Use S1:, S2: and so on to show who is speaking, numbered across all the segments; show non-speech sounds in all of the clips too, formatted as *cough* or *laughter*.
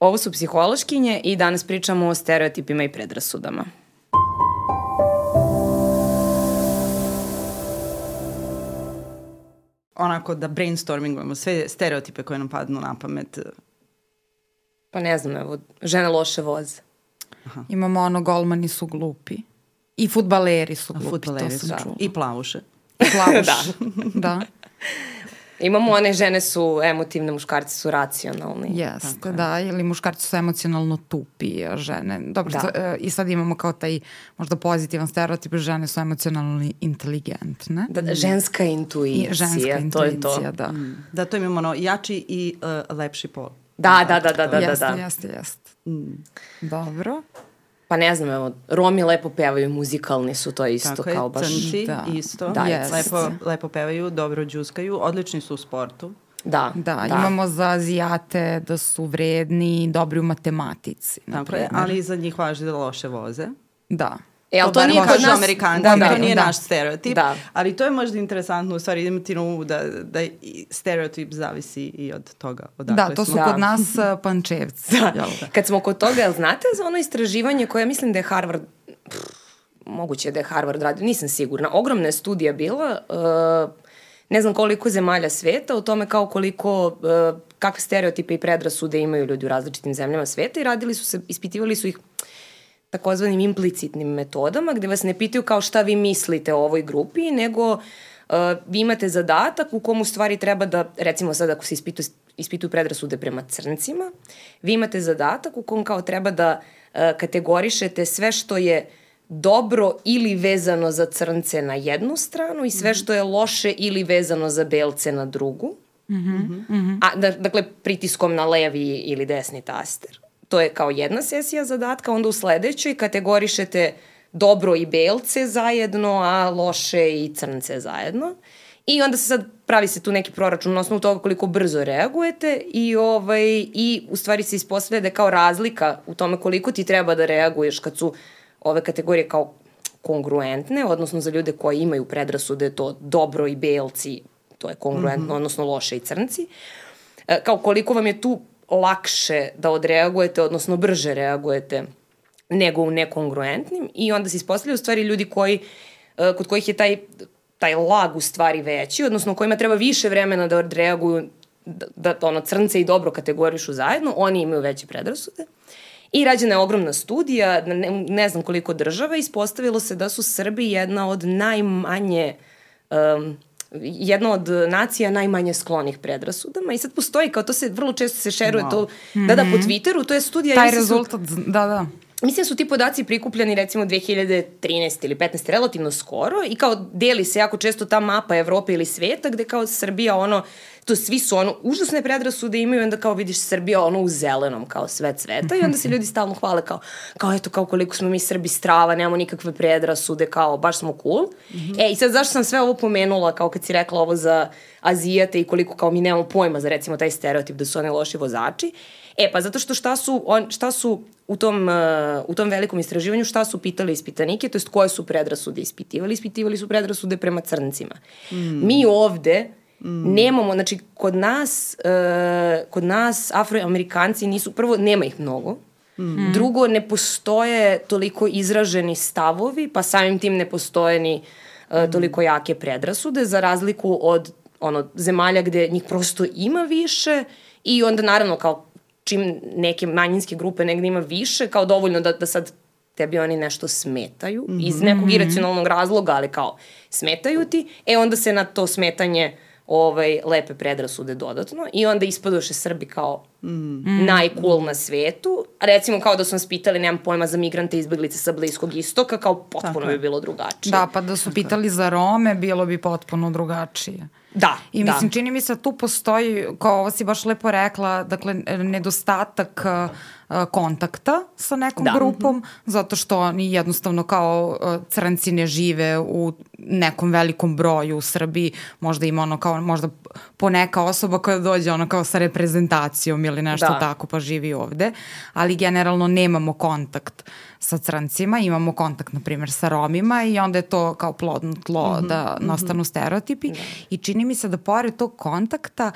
S1: Ovo su psihološkinje i danas pričamo o stereotipima i predrasudama.
S2: Onako da brainstormingujemo sve stereotipe koje nam padnu na pamet.
S1: Pa ne znam, evo, žene loše voze.
S3: Aha. Imamo ono, golmani su glupi. I futbaleri su glupi,
S2: futbaleri
S3: to sam
S2: da.
S3: čula.
S2: I plavuše.
S3: I plavuš. *laughs*
S1: Da.
S3: da.
S1: Imamo one žene su emotivne, muškarci su racionalni.
S3: Jeste, da, ili muškarci su emocionalno tupi, a žene, dobro,
S1: Da.
S3: da. i sad imamo kao taj možda pozitivan stereotip, žene su emocionalno inteligentne.
S1: Da, da, ženska intuicija,
S3: I ženska
S1: to je
S3: intuicija,
S1: to.
S3: da.
S2: Da, to imamo ono, jači i uh, lepši pol.
S1: Da, da, da, da, da, da,
S3: jeste,
S1: da.
S3: jeste, jeste. Dobro.
S1: Pa ne znam, evo, Romi lepo pevaju, muzikalni su, to je isto
S2: Tako je,
S1: kao baš...
S2: crnci
S3: Da.
S2: isto.
S1: Da,
S3: jeste.
S2: lepo, lepo pevaju, dobro džuskaju, odlični su u sportu.
S1: Da,
S3: Da, da, imamo za Azijate da su vredni, dobri u matematici.
S2: Tako je, ali za njih važi da loše voze.
S3: Da.
S1: E, ali to nije kod
S2: kažu
S1: nas...
S2: Amerikanci,
S3: Da, da,
S2: to nije
S3: da.
S2: naš stereotip.
S1: Da.
S2: Ali to je možda interesantno, u stvari imati na umu da, da stereotip zavisi i od toga odakle
S3: Da, to su
S2: smo.
S1: Da.
S3: kod nas uh, pančevci. *laughs* Da. Jel?
S1: Kad smo kod toga, jel znate za ono istraživanje koje mislim da je Harvard, pff, moguće da je Harvard radio, nisam sigurna, ogromna je studija bila, uh, ne znam koliko zemalja sveta, o tome kao koliko, uh, kakve stereotipe i predrasude imaju ljudi u različitim zemljama sveta i radili su se, ispitivali su ih takozvanim implicitnim metodama, gde vas ne pitaju kao šta vi mislite o ovoj grupi, nego uh, vi imate zadatak u komu stvari treba da, recimo sad ako se ispituje, ispituju predrasude prema crncima, vi imate zadatak u kom kao treba da uh, kategorišete sve što je dobro ili vezano za crnce na jednu stranu i sve što je loše ili vezano za belce na drugu. Mm -hmm. A, da, dakle, pritiskom na levi ili desni taster. To je kao jedna sesija zadatka, onda u sledećoj kategorišete dobro i belce zajedno, a loše i crnce zajedno. I onda se sad pravi se tu neki proračun na osnovu toga koliko brzo reagujete i, ovaj, i u stvari se ispostavlja da je kao razlika u tome koliko ti treba da reaguješ kad su ove kategorije kao kongruentne, odnosno za ljude koji imaju predrasude, to dobro i belci, to je kongruentno, mm -hmm. odnosno loše i crnci. E, kao koliko vam je tu lakše da odreagujete, odnosno brže reagujete nego u nekongruentnim i onda se ispostavlja u stvari ljudi koji, e, kod kojih je taj, taj lag u stvari veći, odnosno kojima treba više vremena da odreaguju da, da ono crnce i dobro kategorišu zajedno, oni imaju veće predrasude. I rađena je ogromna studija, ne, ne znam koliko država, ispostavilo se da su Srbi jedna od najmanje um, jedna od nacija najmanje sklonih predrasudama i sad postoji, kao to se vrlo često se šeruje wow. to, da da po Twitteru, to je studija...
S3: Taj
S1: mislim su-
S3: rezultat, da, da.
S1: Mislim da su ti podaci prikupljeni recimo 2013 ili 15 relativno skoro i kao deli se jako često ta mapa Evrope ili sveta gde kao Srbija ono, to svi su ono, užasne predrasude imaju onda kao vidiš Srbija ono u zelenom kao sve cveta i onda se ljudi stalno hvale kao, kao eto kao koliko smo mi Srbi strava, nemamo nikakve predrasude, kao baš smo cool. Mm -hmm. E i sad zašto sam sve ovo pomenula kao kad si rekla ovo za Azijate i koliko kao mi nemamo pojma za recimo taj stereotip da su oni loši vozači. E, pa zato što šta su, on, šta su u tom, uh, u tom velikom istraživanju, šta su pitali ispitanike, to jest koje su predrasude ispitivali? Ispitivali su predrasude prema crncima. Mm. Mi ovde mm. nemamo, znači, kod nas, uh, kod nas afroamerikanci nisu, prvo, nema ih mnogo, Mm. Drugo, ne postoje toliko izraženi stavovi, pa samim tim ne postoje ni uh, toliko jake predrasude, za razliku od ono, zemalja gde njih prosto ima više i onda naravno kao čim neke manjinske grupe negde ima više, kao dovoljno da, da sad tebi oni nešto smetaju mm -hmm. iz nekog iracionalnog razloga, ali kao smetaju ti, e onda se na to smetanje ovaj, lepe predrasude dodatno i onda ispadoše Srbi kao mm. najcool na svetu. Recimo kao da su nas pitali, nemam pojma, za migrante i izbeglice sa Bliskog istoka, kao potpuno
S2: Tako
S1: bi bilo drugačije.
S3: Da, pa da su pitali za Rome, bilo bi potpuno drugačije.
S1: Da,
S3: I mislim,
S1: da.
S3: čini mi se da tu postoji, kao ovo si baš lepo rekla, dakle, nedostatak uh, kontakta sa nekom
S1: Da.
S3: grupom, zato što oni jednostavno kao uh, crnci ne žive u nekom velikom broju u Srbiji, možda ima ono kao, možda poneka osoba koja dođe ono kao sa reprezentacijom ili nešto
S1: Da.
S3: tako pa živi ovde, ali generalno nemamo kontakt sa crncima, imamo kontakt, na primjer, sa Romima i onda je to kao plodno tlo mm -hmm, da nastanu stereotipi da. i čini mi se da pored tog kontakta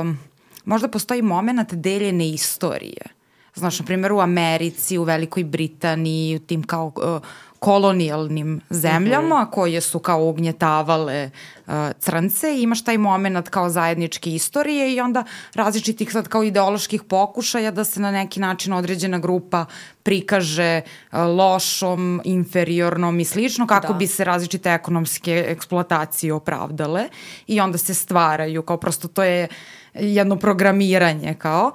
S3: um, možda postoji moment deljene istorije. Znaš, na primjer u Americi, u Velikoj Britaniji, u tim kao uh, kolonijalnim zemljama mm -hmm. koje su kao ugnjetavale uh, crnce i imaš taj moment kao zajedničke istorije i onda različitih sad kao ideoloških pokušaja da se na neki način određena grupa prikaže uh, lošom, inferiornom i slično kako da. bi se različite ekonomske eksploatacije opravdale i onda se stvaraju kao prosto to je jedno programiranje kao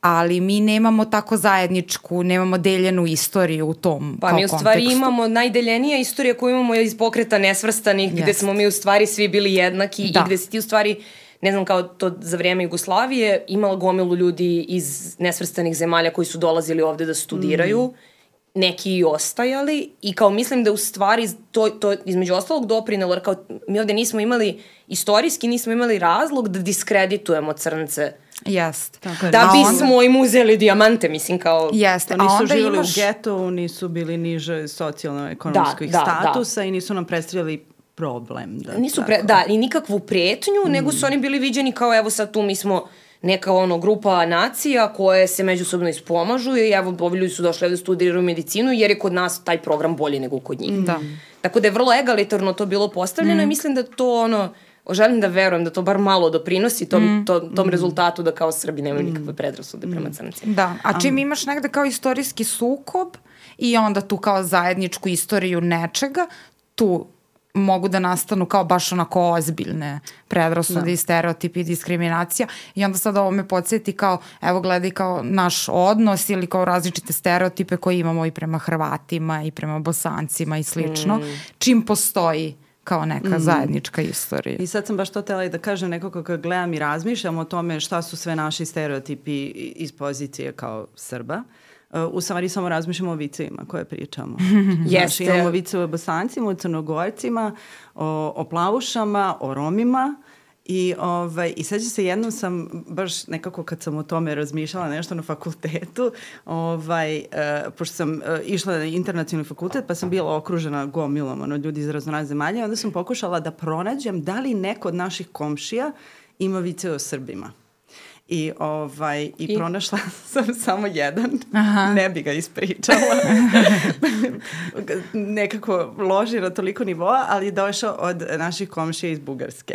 S3: ali mi nemamo tako zajedničku, nemamo deljenu istoriju u tom
S1: Pa mi u stvari kontekstu. imamo najdeljenija istorija koju imamo iz pokreta nesvrstanih, yes. gde smo mi u stvari svi bili jednaki da. i gde si ti u stvari ne znam, kao to za vreme Jugoslavije, imala gomilu ljudi iz nesvrstanih zemalja koji su dolazili ovde da studiraju, mm. neki i ostajali i kao mislim da u stvari to, to između ostalog doprinelo, jer kao mi ovde nismo imali, istorijski nismo imali razlog da diskreditujemo crnce
S3: Jest.
S1: Tako je. Da bismo onda... im uzeli dijamante, mislim kao...
S2: Jeste. Nisu onda živjeli imaš... u getu, nisu bili niže socijalno-ekonomskih da, da, statusa da. i nisu nam predstavljali problem.
S1: Da, nisu pre, da, i nikakvu pretnju, mm. nego su oni bili viđeni kao evo sad tu mi smo neka ono grupa nacija koje se međusobno ispomažu i evo ovi ljudi su došli da studiraju medicinu jer je kod nas taj program bolji nego kod njih.
S3: Da.
S1: Tako da je vrlo egalitarno to bilo postavljeno mm. i mislim da to ono želim da verujem da to bar malo doprinosi tom, mm. to, tom mm. rezultatu da kao Srbi nemaju mm. nikakve predrasude mm. prema crncima.
S3: Da, a čim um. imaš negde kao istorijski sukob i onda tu kao zajedničku istoriju nečega, tu mogu da nastanu kao baš onako ozbiljne predrasude da. i stereotipi i diskriminacija i onda sad ovo me podsjeti kao evo gledaj kao naš odnos ili kao različite stereotipe koje imamo i prema Hrvatima i prema Bosancima i slično, mm. čim postoji kao neka mm. zajednička istorija.
S2: I sad sam baš to tela i da kažem nekako kad gledam i razmišljam o tome šta su sve naši stereotipi iz pozicije kao Srba. U stvari samo razmišljamo o vicevima koje pričamo. *laughs*
S1: Jeste. Znači
S2: imamo viceve o bosancima, o crnogorcima, o, o plavušama, o romima I, ovaj, I sećam se jednom sam, baš nekako kad sam o tome razmišljala nešto na fakultetu, ovaj, uh, pošto sam uh, išla na internacionalni fakultet, pa sam bila okružena gomilom ono, ljudi iz raznorazne zemalja, onda sam pokušala da pronađem da li neko od naših komšija ima vice o Srbima. I, ovaj, i, I pronašla *laughs* sam samo jedan, Aha. ne bi ga ispričala. *laughs* Nekako loži na toliko nivoa, ali je došao od naših komšija iz Bugarske.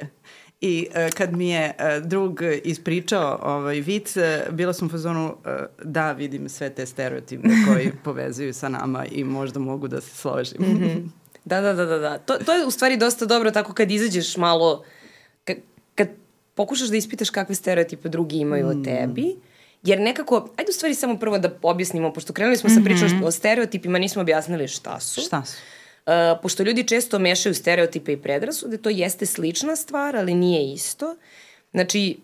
S2: I uh, kad mi je uh, drug ispričao ovaj vic, uh, bila sam u fazonu uh, da vidim sve te stereotipe koji *laughs* povezuju sa nama i možda mogu da se složim. Mm -hmm.
S1: Da, da, da, da. da. To, to je u stvari dosta dobro tako kad izađeš malo, kad, kad pokušaš da ispitaš kakve stereotipe drugi imaju mm. o tebi, jer nekako, ajde u stvari samo prvo da objasnimo, pošto krenuli smo mm -hmm. sa pričom mhm. o stereotipima, nismo objasnili šta su.
S2: Šta su?
S1: Uh, pošto ljudi često mešaju stereotipe i predrasude, to jeste slična stvar, ali nije isto. Znači,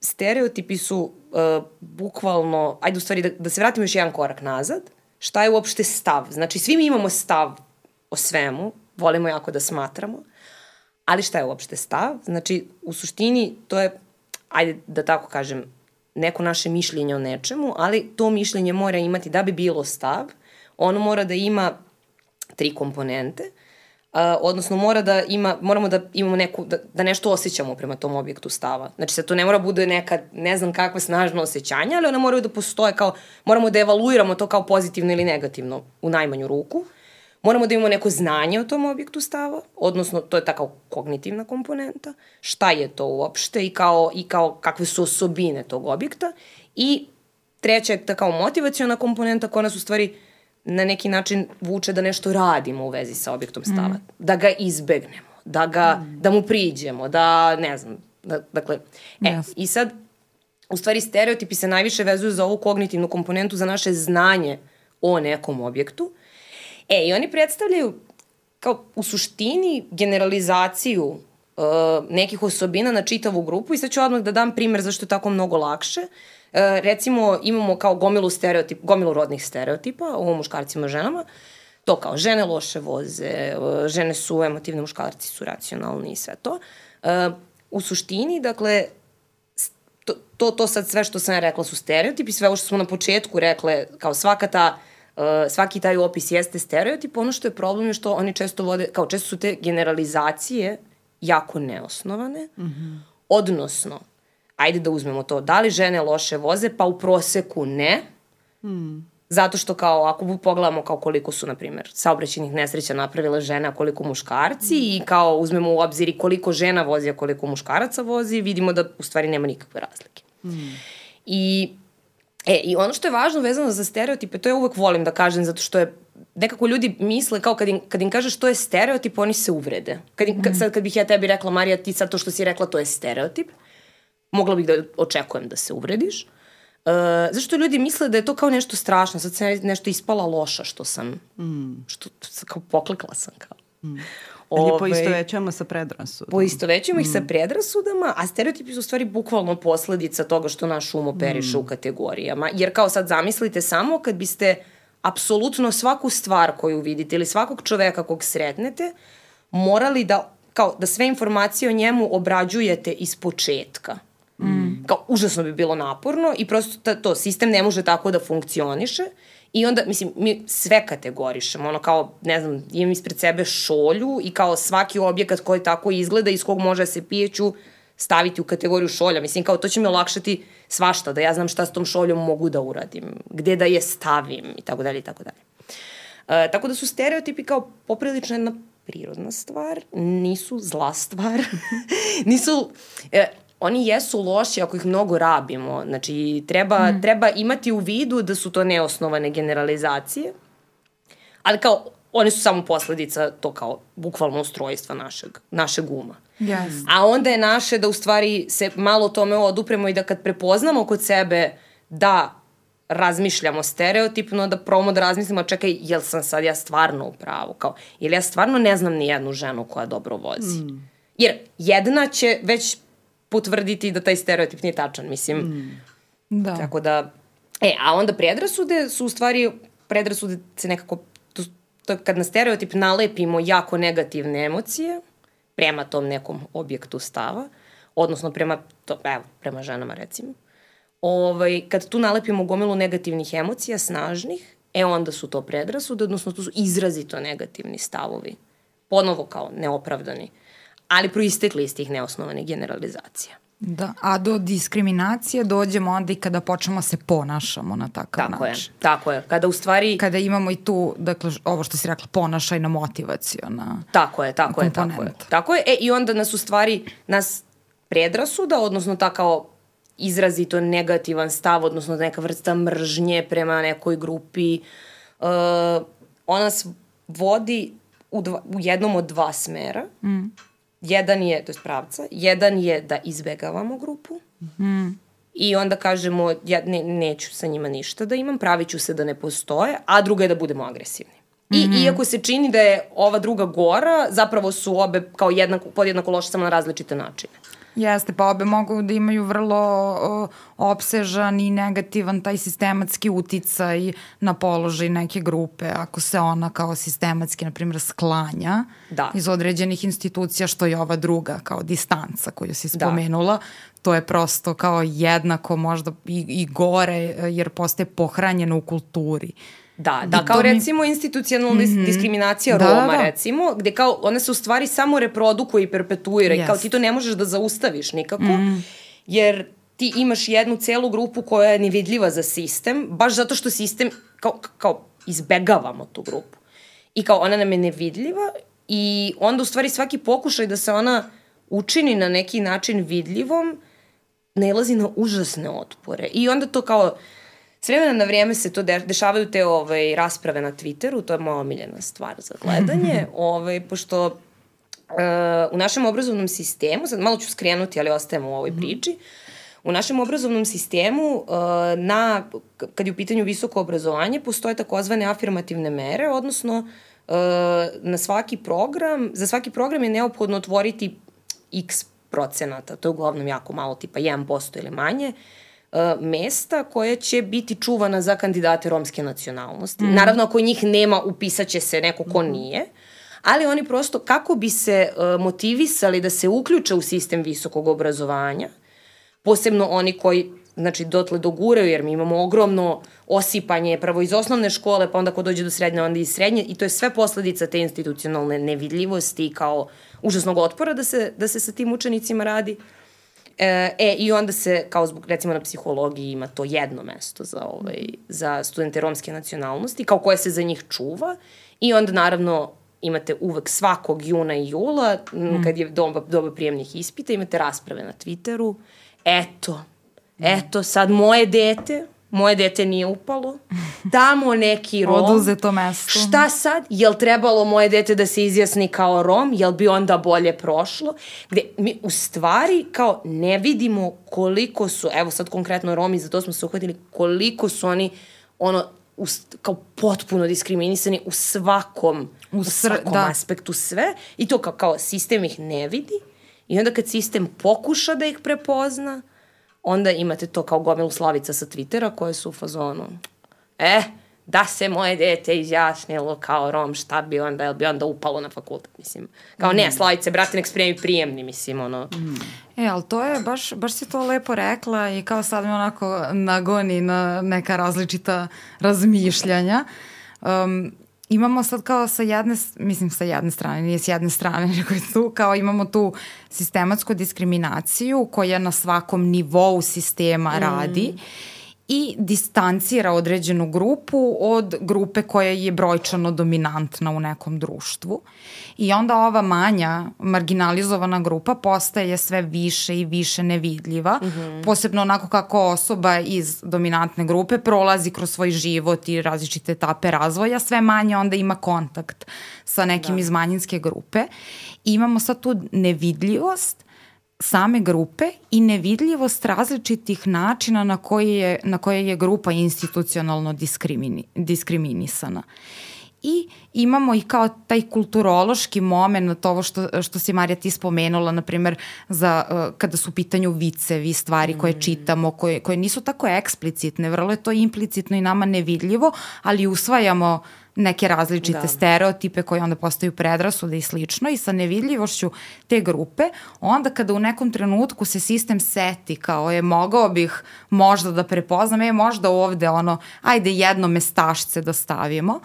S1: stereotipi su uh, bukvalno, ajde u stvari da, da se vratimo još jedan korak nazad, šta je uopšte stav? Znači, svi mi imamo stav o svemu, volimo jako da smatramo, ali šta je uopšte stav? Znači, u suštini to je, ajde da tako kažem, neko naše mišljenje o nečemu, ali to mišljenje mora imati, da bi bilo stav, ono mora da ima tri komponente, Uh, odnosno mora da ima, moramo da imamo neku, da, da nešto osjećamo prema tom objektu stava. Znači sad to ne mora bude neka, ne znam kakva snažna osjećanja, ali ona moraju da postoje kao, moramo da evaluiramo to kao pozitivno ili negativno u najmanju ruku. Moramo da imamo neko znanje o tom objektu stava, odnosno to je ta kao kognitivna komponenta, šta je to uopšte i kao, i kao kakve su osobine tog objekta. I treća je ta kao motivacijona komponenta koja nas u stvari uh, na neki način vuče da nešto radimo u vezi sa objektom stava. Mm. Da ga izbegnemo, da, ga, mm. da mu priđemo, da ne znam, da, dakle, e, yes. i sad, u stvari stereotipi se najviše vezuju za ovu kognitivnu komponentu, za naše znanje o nekom objektu. E, i oni predstavljaju kao u suštini generalizaciju uh, nekih osobina na čitavu grupu i sad ću odmah da dam primer zašto je tako mnogo lakše. Uh, E, recimo imamo kao gomilu, stereotip, gomilu rodnih stereotipa o muškarcima i ženama, to kao žene loše voze, e, žene su emotivne, muškarci su racionalni i sve to. E, u suštini, dakle, to, to, to sad sve što sam rekla su stereotipi, sve ovo što smo na početku rekle, kao svaka ta Uh, svaki taj opis jeste stereotip, ono što je problem je što oni često vode, kao često su te generalizacije jako neosnovane, mm -hmm. odnosno ajde da uzmemo to, da li žene loše voze, pa u proseku ne, Mm. Zato što kao, ako pogledamo kao koliko su, na primjer, saobraćenih nesreća napravile žene, a koliko muškarci mm. i kao uzmemo u obzir i koliko žena vozi, a koliko muškaraca vozi, vidimo da u stvari nema nikakve razlike. Mm. I, e, I ono što je važno vezano za stereotipe, to ja uvek volim da kažem, zato što je nekako ljudi misle kao kad im, kad im kažeš to je stereotip, oni se uvrede. Kad, im, kad, sad kad bih ja tebi rekla, Marija, ti sad to što si rekla, to je stereotip, mogla bih da očekujem da se uvrediš. Uh, zašto ljudi misle da je to kao nešto strašno, sad se nešto ispala loša što sam, mm. što kao poklekla sam kao. Mm.
S2: Ili poistovećujemo sa predrasudama.
S1: Poistovećujemo mm. ih sa mm. predrasudama, a stereotipi su u stvari bukvalno posledica toga što naš um operiše mm. u kategorijama. Jer kao sad zamislite samo kad biste apsolutno svaku stvar koju vidite ili svakog čoveka kog sretnete morali da, kao, da sve informacije o njemu obrađujete iz početka. Mm. Kao, užasno bi bilo naporno i prosto ta, to, sistem ne može tako da funkcioniše i onda, mislim, mi sve kategorišemo, ono kao, ne znam, imam ispred sebe šolju i kao svaki objekat koji tako izgleda iz kog može da se pijeću staviti u kategoriju šolja. Mislim, kao to će mi olakšati svašta, da ja znam šta s tom šoljom mogu da uradim, gde da je stavim i tako dalje i tako dalje. E, tako da su stereotipi kao poprilično jedna prirodna stvar, nisu zla stvar, *laughs* nisu, e, oni jesu loši ako ih mnogo rabimo. Znači, treba, mm. treba imati u vidu da su to neosnovane generalizacije, ali kao, one su samo posledica to kao bukvalno ustrojstva našeg, našeg uma.
S3: Yes.
S1: A onda je naše da u stvari se malo tome odupremo i da kad prepoznamo kod sebe da razmišljamo stereotipno, da promo da razmislimo, čekaj, jel sam sad ja stvarno u pravu? Kao, ili ja stvarno ne znam ni jednu ženu koja dobro vozi? Mm. Jer jedna će već potvrditi da taj stereotip nije tačan, mislim. Mm. Da. Tako da, e, a onda predrasude su u stvari, predrasude se nekako, to, to kad na stereotip nalepimo jako negativne emocije, prema tom nekom objektu stava, odnosno prema, to, evo, prema ženama recimo, ovaj, kad tu nalepimo gomilu negativnih emocija, snažnih, e onda su to predrasude, odnosno to su izrazito negativni stavovi. Ponovo kao neopravdani ali proistekli iz tih neosnovanih generalizacija.
S3: Da, a do diskriminacije dođemo onda i kada počnemo da se ponašamo na takav
S1: tako
S3: način.
S1: Je, tako je, kada u stvari...
S3: Kada imamo i tu, dakle, ovo što si rekla, ponašajna motivacijona
S1: Tako je, tako je, tako je. Tako je, e, i onda nas u stvari, nas predrasuda, odnosno ta kao izrazito negativan stav, odnosno neka vrsta mržnje prema nekoj grupi, uh, ona nas vodi u, dva, u jednom od dva smera. Mm jedan je, to je pravca, jedan je da izbegavamo grupu mm. i onda kažemo ja ne, neću sa njima ništa da imam, pravit ću se da ne postoje, a druga je da budemo agresivni. I mm -hmm. iako se čini da je ova druga gora, zapravo su obe kao jednako, podjednako loše samo na različite načine.
S3: Jeste, pa obe mogu da imaju vrlo o, opsežan i negativan taj sistematski uticaj na položaj neke grupe. Ako se ona kao sistematski, na primjer, sklanja da. iz određenih institucija, što je ova druga, kao distanca koju si da. spomenula, da. to je prosto kao jednako možda i, i gore, jer postaje pohranjeno u kulturi.
S1: Da, da, kao recimo institucionalna mm -hmm. diskriminacija da, Roma, da. recimo, gde kao one se u stvari samo reprodukuje i perpetuira yes. i kao ti to ne možeš da zaustaviš nikako, mm. jer ti imaš jednu celu grupu koja je nevidljiva za sistem, baš zato što sistem, kao, kao izbegavamo tu grupu. I kao ona nam je nevidljiva i onda u stvari svaki pokušaj da se ona učini na neki način vidljivom, nailazi na užasne otpore. I onda to kao S vremena na vrijeme se to de dešavaju te ovaj, rasprave na Twitteru, to je moja omiljena stvar za gledanje, *laughs* ovaj, pošto uh, u našem obrazovnom sistemu, sad malo ću skrenuti, ali ostajemo u ovoj mhm. priči, U našem obrazovnom sistemu, uh, na, kad je u pitanju visoko obrazovanje, postoje takozvane afirmativne mere, odnosno uh, na svaki program, za svaki program je neophodno otvoriti x procenata, to je uglavnom jako malo, tipa 1% ili manje, uh, mesta koja će biti čuvana za kandidate romske nacionalnosti. Mm. Naravno, ako njih nema, upisaće se neko ko mhm. nije, ali oni prosto, kako bi se uh, motivisali da se uključe u sistem visokog obrazovanja, posebno oni koji znači dotle doguraju, jer mi imamo ogromno osipanje prvo iz osnovne škole, pa onda ko dođe do srednje, onda iz srednje, i to je sve posledica te institucionalne nevidljivosti kao užasnog otpora da se, da se sa tim učenicima radi. Uh, E, i onda se, kao zbog, recimo na psihologiji ima to jedno mesto za, ovaj, za studente romske nacionalnosti, kao koje se za njih čuva. I onda, naravno, imate uvek svakog juna i jula, mm. kad je doba, doba prijemnih ispita, imate rasprave na Twitteru. Eto, eto, sad moje dete, moje dete nije upalo, tamo neki *laughs* rom.
S3: Oduzeto mesto.
S1: Šta sad? Jel trebalo moje dete da se izjasni kao rom? Jel bi onda bolje prošlo? Gde mi u stvari kao ne vidimo koliko su, evo sad konkretno romi, za to smo se uhvatili, koliko su oni ono, u, kao potpuno diskriminisani u svakom, u, u svakom da. aspektu sve i to kao, kao sistem ih ne vidi i onda kad sistem pokuša da ih prepozna, onda imate to kao gomilu slavica sa Twittera koje su u fazonu, e, da se moje dete izjasnilo kao Rom, šta bi onda, jel bi onda upalo na fakultet, mislim. Kao, mm. ne, Slavice, brate, nek spremi prijemni, mislim, ono. Mm.
S3: E, ali to je, baš, baš si to lepo rekla i kao sad mi onako nagoni na neka različita razmišljanja. Um, imamo sad kao sa jedne, mislim sa jedne strane, nije s jedne strane, *laughs* nego je tu kao imamo tu sistematsku diskriminaciju koja na svakom nivou sistema mm. I distancira određenu grupu od grupe koja je brojčano dominantna u nekom društvu. I onda ova manja marginalizovana grupa postaje sve više i više nevidljiva, mm -hmm. posebno onako kako osoba iz dominantne grupe prolazi kroz svoj život i različite etape razvoja, sve manje onda ima kontakt sa nekim da. iz manjinske grupe. I imamo sad tu nevidljivost same grupe i nevidljivost različitih načina na koje je, na koje je grupa institucionalno diskrimini, diskriminisana. I imamo i kao taj kulturološki moment, ovo što, što si Marija ti spomenula, na primer, za, uh, kada su u pitanju vicevi, stvari koje mm. čitamo, koje, koje nisu tako eksplicitne, vrlo je to implicitno i nama nevidljivo, ali usvajamo neke različite da. stereotipe koje onda postaju predrasude i slično i sa nevidljivošću te grupe, onda kada u nekom trenutku se sistem seti kao je mogao bih možda da prepoznam, je možda ovde ono, ajde jedno mestašce da stavimo,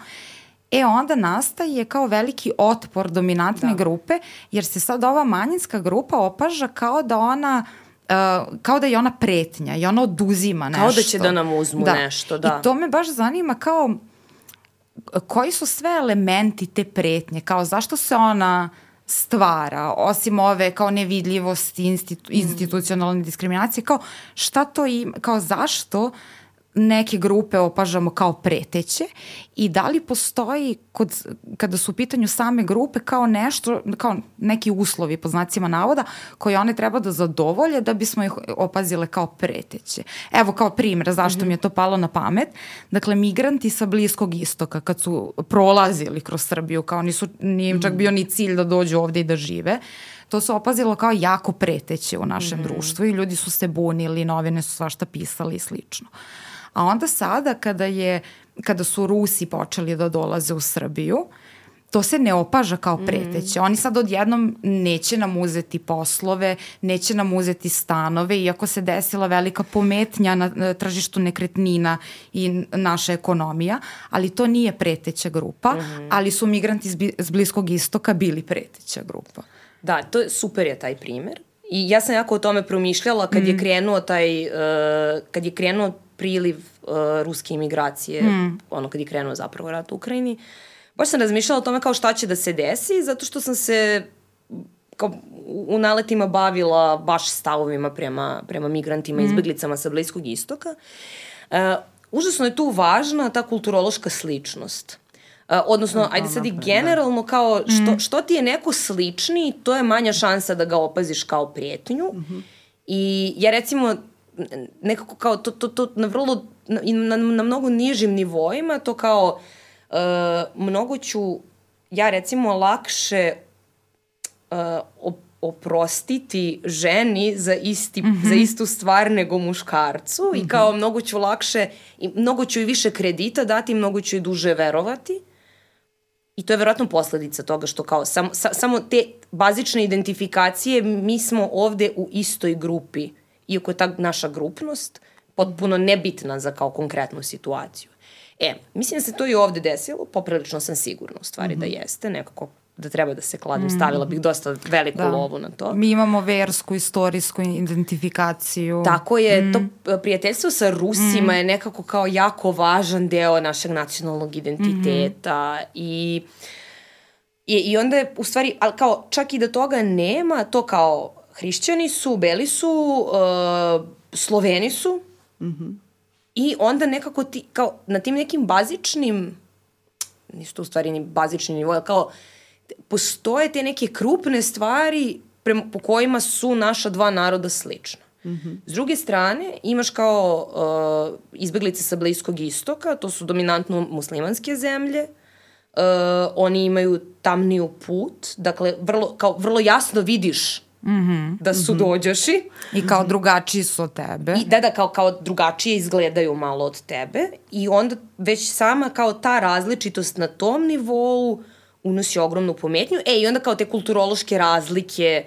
S3: E onda nastaje kao veliki otpor dominantne da. grupe, jer se sad ova manjinska grupa opaža kao da ona Uh, kao da je ona pretnja i ona oduzima nešto.
S1: Kao da će da nam uzmu da. nešto, da.
S3: I to me baš zanima kao koji su sve elementi te pretnje, kao zašto se ona stvara, osim ove kao nevidljivosti, institu, mm. institucionalne diskriminacije, kao šta to ima, kao zašto neke grupe opažamo kao preteće i da li postoji kod, kada su u pitanju same grupe kao nešto, kao neki uslovi po znacima navoda koje one treba da zadovolje da bismo ih opazile kao preteće. Evo kao primjer zašto mm -hmm. mi je to palo na pamet. Dakle, migranti sa Bliskog istoka kad su prolazili kroz Srbiju, kao nisu, nije im čak mhm. bio ni cilj da dođu ovde i da žive, to se opazilo kao jako preteće u našem mm -hmm. društvu i ljudi su se bunili, novine su svašta pisali i slično. A onda sada kada je kada su Rusi počeli da dolaze u Srbiju, to se ne opaža kao mhm. preteće. Mm. Oni sad odjednom neće nam uzeti poslove, neće nam uzeti stanove, iako se desila velika pometnja na tržištu nekretnina i naša ekonomija, ali to nije preteća grupa, mm. ali su migranti iz Bliskog istoka bili preteća grupa.
S1: Da, to je, super je taj primer. I ja sam jako o tome promišljala kad mm. je krenuo taj, uh, kad je krenuo priliv uh, ruske imigracije, mm. ono kad je krenuo zapravo rat u Ukrajini. Baš sam razmišljala o tome kao šta će da se desi, zato što sam se kao u naletima bavila baš stavovima prema, prema migrantima, mm. izbeglicama sa Bliskog istoka. Uh, užasno je tu važna ta kulturološka sličnost. Uh, odnosno, no, ajde sad i da. generalno kao što, mm. što ti je neko slični, to je manja šansa da ga opaziš kao prijetnju. Mm -hmm. I ja recimo nekako kao to, to, to na vrlo, na, na, na mnogo nižim nivoima, to kao uh, mnogo ću ja recimo lakše uh, oprostiti ženi za, isti, mm -hmm. za istu stvar nego muškarcu mm -hmm. i mhm. kao mnogo ću lakše, i mnogo ću i više kredita dati, mnogo ću i duže verovati. I to je verovatno posledica toga što kao sam, sa, samo te bazične identifikacije mi smo ovde u istoj grupi iako je ta naša grupnost potpuno nebitna za kao konkretnu situaciju. E, mislim da se to i ovde desilo, poprilično sam sigurna u stvari mm -hmm. da mhm. jeste, nekako da treba da se kladim. Stavila bih dosta veliku
S3: Da.
S1: lovu na to.
S3: Mi imamo versku, istorijsku identifikaciju.
S1: Tako je,
S3: Mm.
S1: to p- prijateljstvo sa Rusima je nekako kao jako važan deo našeg nacionalnog identiteta i I, I onda je, u stvari, ali kao, čak i da toga nema, to kao hrišćani su, beli su, uh, sloveni su, i onda nekako ti, kao, na tim nekim bazičnim, nisu to u stvari ni bazični nivo, kao, postoje te neke krupne stvari prema, po kojima su naša dva naroda slična. S druge strane, imaš kao uh, izbeglice sa Bliskog istoka, to su dominantno muslimanske zemlje, uh, oni imaju tamniju put, dakle, vrlo, kao, vrlo jasno vidiš mm -hmm. da su mm -hmm. dođoši.
S3: I kao drugačiji su od tebe.
S1: I da, da, kao, kao drugačije izgledaju malo od tebe i onda već sama kao ta različitost na tom nivou unosi ogromnu pometnju. E, i onda kao te kulturološke razlike,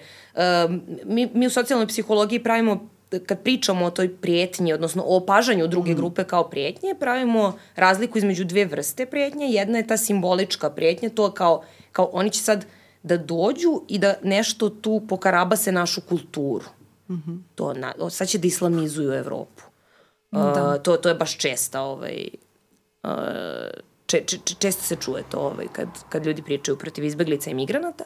S1: um, mi, mi u socijalnoj psihologiji pravimo kad pričamo o toj prijetnji, odnosno o opažanju druge grupe kao prijetnje, pravimo razliku između dve vrste prijetnje. Jedna je ta simbolička prijetnja, to kao, kao oni će sad da dođu i da nešto tu pokarabase našu kulturu. Mm -hmm. to na, sad će da islamizuju Evropu. Da. Uh, to, to je baš česta ovaj, uh, če, če, često se čuje to ovaj, kad, kad ljudi pričaju protiv izbeglica i migranata.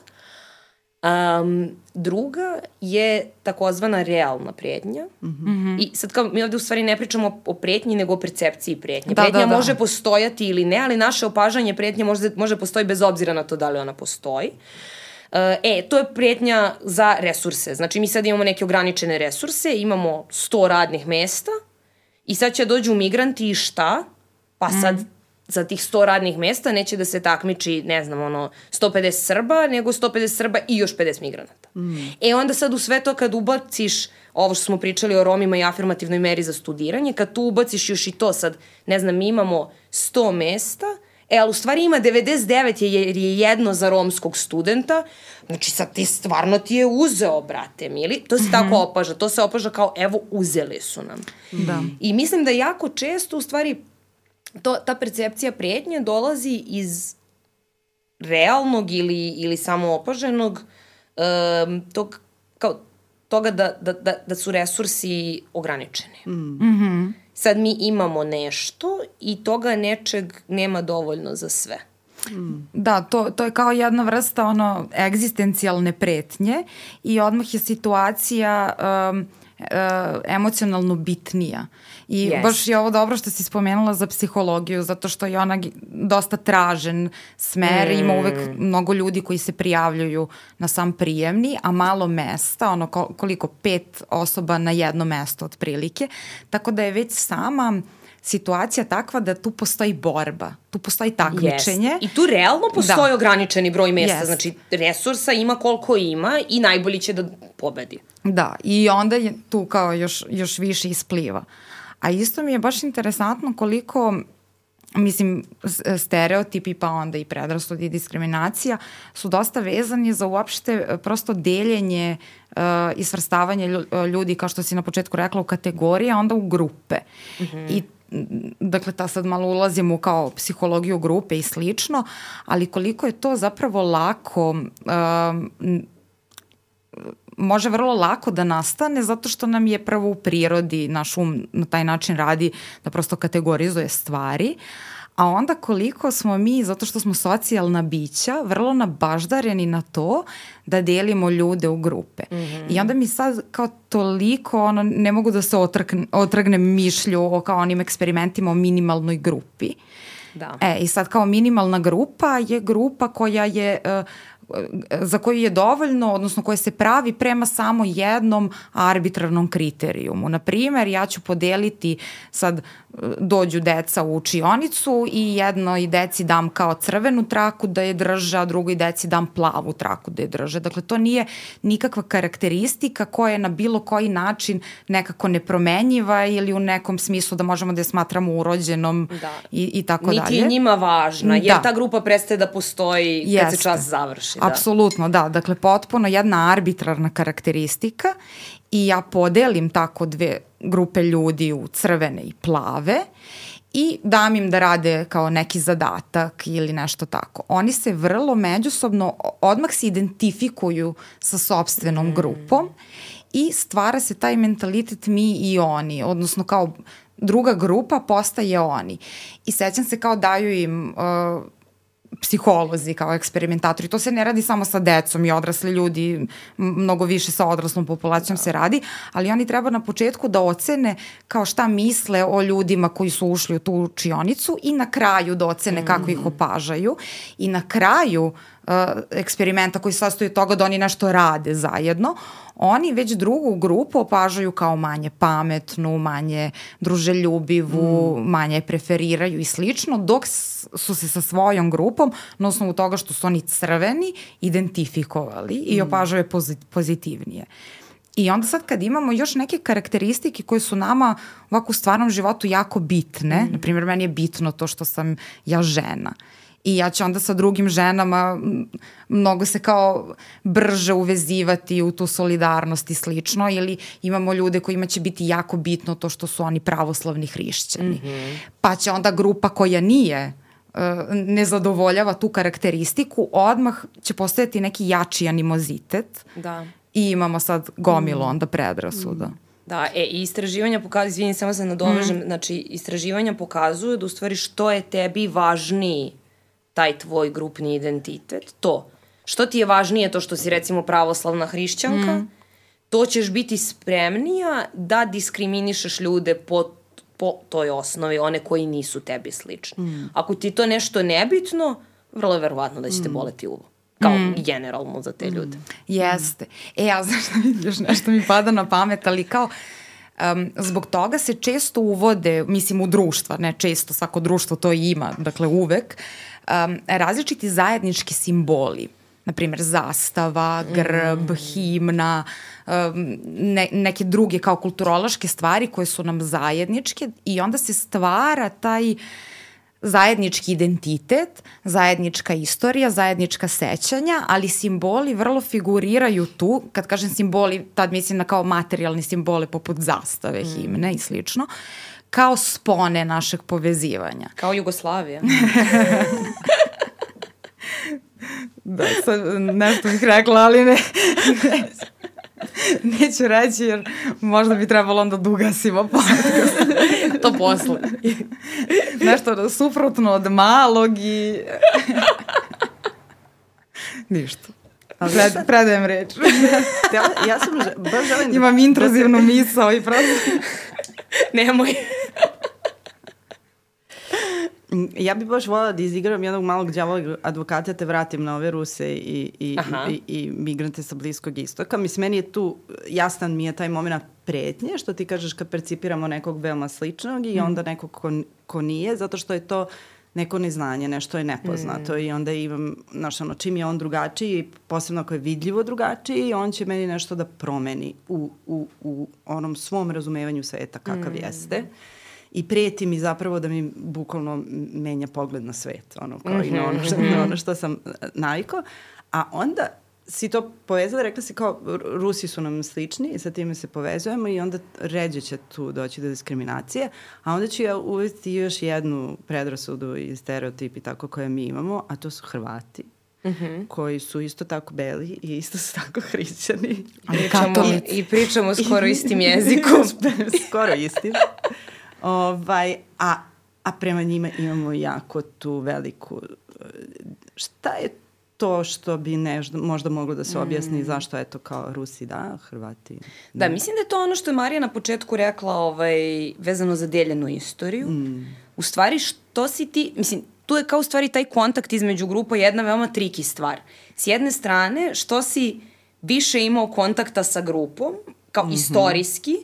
S1: Um, druga je takozvana realna prijetnja. Mm -hmm. I sad kao mi ovde u stvari ne pričamo o prijetnji, nego o percepciji prijetnje.
S3: Da,
S1: prijetnja
S3: da, da.
S1: može postojati ili ne, ali naše opažanje prijetnje može, može postoji bez obzira na to da li ona postoji. Uh, e, to je prijetnja za resurse. Znači, mi sad imamo neke ograničene resurse, imamo 100 radnih mesta i sad će dođu migranti i šta? Pa sad mm za tih 100 radnih mesta neće da se takmiči, ne znam, ono, 150 Srba, nego 150 Srba i još 50 migranata. Mm. E onda sad u sve to kad ubaciš ovo što smo pričali o Romima i afirmativnoj meri za studiranje, kad tu ubaciš još i to sad, ne znam, mi imamo 100 mesta, E, ali u stvari ima 99 je, jer je jedno za romskog studenta. Znači sad ti stvarno ti je uzeo, brate, mili. To se mm -hmm. tako opaža. To se opaža kao, evo, uzeli su nam.
S3: Da.
S1: I mislim da jako često, u stvari, to, ta percepcija prijetnje dolazi iz realnog ili, ili samo opaženog um, tog, kao, toga da, da, da, da su resursi ograničeni. Mm. Mm -hmm. Sad mi imamo nešto i toga nečeg nema dovoljno za sve.
S3: Da, to, to je kao jedna vrsta ono egzistencijalne pretnje i odmah je situacija um, emocionalno bitnija. I yes. baš je ovo dobro što si spomenula za psihologiju, zato što je ona dosta tražen smer, mm. ima uvek mnogo ljudi koji se prijavljuju na sam prijemni, a malo mesta, ono koliko, pet osoba na jedno mesto otprilike, tako da je već sama situacija takva da tu postoji borba, tu postoji takmičenje.
S1: Yes. I tu realno postoji da. ograničeni broj mesta,
S3: Yes.
S1: znači resursa ima koliko ima i najbolji će da pobedi.
S3: Da, i onda je tu kao još, još više ispliva. A isto mi je baš interesantno koliko mislim, stereotipi pa onda i predrasud i diskriminacija su dosta vezani za uopšte e, prosto deljenje uh, i svrstavanje ljudi, kao što si na početku rekla, u kategorije, a onda u grupe. Mm -hmm. I dakle, ta sad malo ulazimo kao psihologiju grupe i slično, ali koliko je to zapravo lako um, može vrlo lako da nastane zato što nam je prvo u prirodi naš um na taj način radi da prosto kategorizuje stvari, a onda koliko smo mi, zato što smo socijalna bića, vrlo nabaždareni na to da delimo ljude u grupe. Mm -hmm. I onda mi sad kao toliko, ono, ne mogu da se otrgne, otrgnem mišlju o kao onim eksperimentima o minimalnoj grupi.
S1: Da.
S3: E, i sad kao minimalna grupa je grupa koja je uh, za koju je dovoljno, odnosno koje se pravi prema samo jednom arbitrarnom kriterijumu. Na primer, ja ću podeliti sad dođu deca u učionicu i jednoj deci dam kao crvenu traku da je drže, a drugoj deci dam plavu traku da je drže. Dakle, to nije nikakva karakteristika koja je na bilo koji način nekako nepromenjiva ili u nekom smislu da možemo da je smatramo urođenom
S1: da.
S3: i, i tako
S1: Niti
S3: dalje.
S1: Niti je njima važna, jer da. ta grupa prestaje da postoji
S3: Jeste.
S1: kad se čas završi.
S3: Da. Apsolutno, da. Dakle, potpuno jedna arbitrarna karakteristika i ja podelim tako dve grupe ljudi u crvene i plave i dam im da rade kao neki zadatak ili nešto tako. Oni se vrlo međusobno, odmah se identifikuju sa sobstvenom mm. grupom i stvara se taj mentalitet mi i oni, odnosno kao druga grupa postaje oni. I sećam se kao daju im uh, psiholozi kao eksperimentatori. To se ne radi samo sa decom i odrasli ljudi, mnogo više sa odraslom populacijom da. se radi, ali oni treba na početku da ocene kao šta misle o ljudima koji su ušli u tu učionicu i na kraju da ocene mm. kako ih mm. opažaju i na kraju uh, eksperimenta koji sastoji od toga da oni nešto rade zajedno, oni već drugu grupu opažaju kao manje pametnu, manje druželjubivu, mm. manje preferiraju i slično, dok su se sa svojom grupom, na osnovu toga što su oni crveni, identifikovali mm. i opažaju pozitivnije. I onda sad kad imamo još neke karakteristike koje su nama ovako u stvarnom životu jako bitne, mm. na primjer meni je bitno to što sam ja žena. Uh, i ja ću onda sa drugim ženama mnogo se kao brže uvezivati u tu solidarnost i slično ili imamo ljude kojima će biti jako bitno to što su oni pravoslavni hrišćani. Mm -hmm. Pa će onda grupa koja nije e, ne zadovoljava tu karakteristiku, odmah će postojati neki jači animozitet
S1: da.
S3: i imamo sad gomilu mm. onda predrasuda. Mm.
S1: Da, e, i istraživanja pokazuju, izvini, samo se nadovežem, mm. znači, istraživanja pokazuju da u stvari što je tebi važniji taj tvoj grupni identitet, to. Što ti je važnije to što si recimo pravoslavna hrišćanka, mm. to ćeš biti spremnija da diskriminišeš ljude po, po toj osnovi, one koji nisu tebi slični. Mm. Ako ti to nešto nebitno, vrlo je verovatno da će te mm. boleti uvo kao mm. generalno za te ljude. Mm.
S3: Jeste. E, ja znaš da još nešto mi pada na pamet, ali kao um, zbog toga se često uvode, mislim u društva, ne često, svako društvo to ima, dakle uvek, um, različiti zajednički simboli na primjer zastava, grb, mm. himna, um, ne, neke druge kao kulturološke stvari koje su nam zajedničke i onda se stvara taj zajednički identitet, zajednička istorija, zajednička sećanja, ali simboli vrlo figuriraju tu, kad kažem simboli, tad mislim na kao materijalni simbole poput zastave, mm. himne i slično, kao spone našeg povezivanja.
S1: Kao Jugoslavija. *laughs*
S3: da, sad nešto bih rekla, ali ne, ne neću reći jer možda bi trebalo onda da ugasimo podcast. *laughs*
S1: to posle.
S3: nešto suprotno od malog i... Ništa. Pred, predajem reč.
S2: ja, ja sam baš želim
S3: da... Imam intruzivnu misao i prosto... *laughs*
S1: Nemoj.
S2: Ja bih baš volila da izigram jednog malog djavola advokata, te vratim na ove Ruse i, i, i, i migrante sa Bliskog istoka. Mislim, meni je tu, jasan mi je taj moment pretnje, što ti kažeš kad percipiramo nekog veoma sličnog i mm. onda nekog ko, ko nije, zato što je to neko neznanje, nešto je nepoznato mm. i onda imam, znaš, ono, čim je on drugačiji, posebno ako je vidljivo drugačiji, on će meni nešto da promeni u, u, u onom svom razumevanju sveta kakav mm. jeste i preti mi zapravo da mi bukvalno menja pogled na svet, ono, kao mm -hmm. i na ono, što, na mhm. ono što sam navikao. A onda si to povezala, rekla si kao Rusi su nam slični i sa time se povezujemo i onda ređe će tu doći do diskriminacije, a onda ću ja uvesti još jednu predrasudu i stereotip i tako koje mi imamo, a to su Hrvati. Mm -hmm. koji su isto tako beli i isto su tako *laughs* hrišćani.
S1: Pričamo, I, I pričamo *laughs* skoro istim jezikom. *laughs*
S2: skoro istim. ovaj, a, a prema njima imamo jako tu veliku... Šta je to što bi nežda, možda moglo da se objasni mm. zašto eto kao Rusi da, Hrvati
S1: Da, mislim da je to ono što je Marija na početku rekla ovaj, vezano za deljenu istoriju. Mm. U stvari što si ti, mislim, tu je kao u stvari taj kontakt između grupa jedna veoma triki stvar. S jedne strane, što si više imao kontakta sa grupom, kao mm -hmm. istorijski,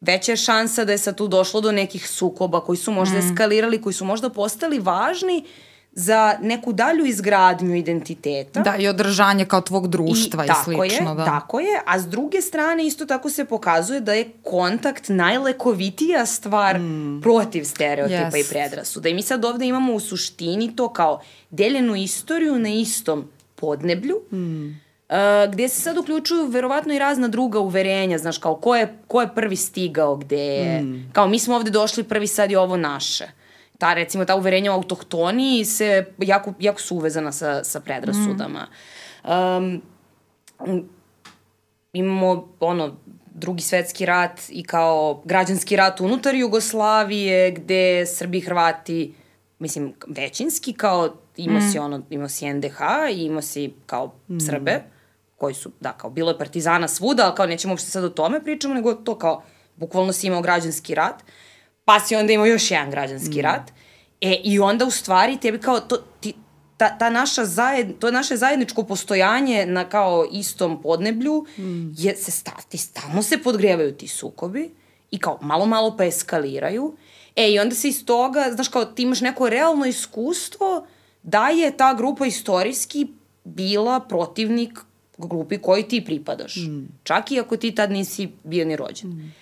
S1: veća je šansa da je sad tu došlo do nekih sukoba koji su možda mm. eskalirali, koji su možda postali važni za neku dalju izgradnju identiteta.
S3: Da, i održanje kao tvog društva i, i slično.
S1: Je,
S3: da.
S1: Tako je, a s druge strane isto tako se pokazuje da je kontakt najlekovitija stvar mm. protiv stereotipa yes. i predrasuda. I mi sad ovde imamo u suštini to kao deljenu istoriju na istom podneblju, mm Uh, gde se sad uključuju verovatno i razna druga uverenja, znaš, kao ko je, ko je prvi stigao, gde je, mm. kao mi smo ovde došli prvi, sad je ovo naše. Ta recimo ta uverenja o autohtoniji se jako, jako su uvezana sa, sa predrasudama. Um, imamo ono drugi svetski rat i kao građanski rat unutar Jugoslavije gde Srbi i Hrvati mislim većinski kao imao mm. si ono imao si NDH i imao si kao mm. Srbe koji su da kao bilo je partizana svuda ali kao nećemo uopšte sad o tome pričamo nego to kao bukvalno si imao građanski rat pa si onda imao još jedan građanski mm. rat e i onda u stvari tebi kao to, ti, ta, ta naša zajed, to naše zajedničko postojanje na kao istom podneblju, mm. je se sta, ti stalno se podgrevaju ti sukobi i kao malo malo pa eskaliraju. E i onda se iz toga, znaš kao ti imaš neko realno iskustvo da je ta grupa istorijski bila protivnik grupi koji ti pripadaš. Mm. Čak i ako ti tad nisi bio ni rođen. Mm.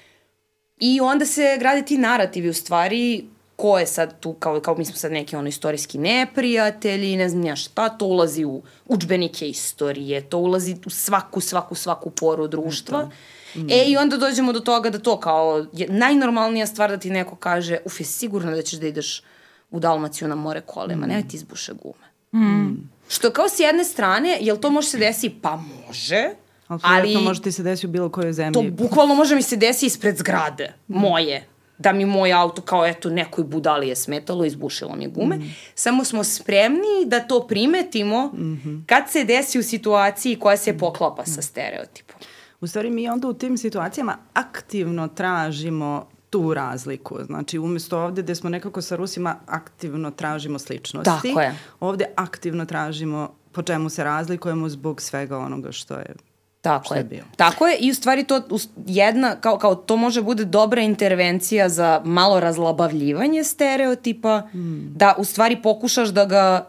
S1: I onda se grade ti narativi u stvari ko je sad tu, kao, kao mi smo sad neki ono istorijski neprijatelji, ne znam ja šta, to ulazi u učbenike istorije, to ulazi u svaku, svaku, svaku poru društva. Mm. E, i onda dođemo do toga da to kao je najnormalnija stvar da ti neko kaže, uf, je sigurno da ćeš da ideš u Dalmaciju na more kolima, mm. nemoj ti izbuše gume. Mm. Što kao s jedne strane, jel to može se desiti? Pa može,
S2: ali... to može ti se desiti u bilo kojoj zemlji.
S1: To bukvalno može mi se desiti ispred zgrade, mm. moje da mi moj auto kao eto nekoj budali je smetalo, izbušilo mi gume. Mm. Samo smo spremni da to primetimo mm -hmm. kad se desi u situaciji koja se poklapa mm. sa stereotipom.
S2: U stvari mi onda u tim situacijama aktivno tražimo tu razliku. Znači, umesto ovde gde smo nekako sa Rusima aktivno tražimo sličnosti,
S1: Tako je.
S2: ovde aktivno tražimo po čemu se razlikujemo zbog svega onoga što je
S1: Tako je. Bio. Tako je i u stvari to jedna, kao, kao to može bude dobra intervencija za malo razlabavljivanje stereotipa, mm. da u stvari pokušaš da ga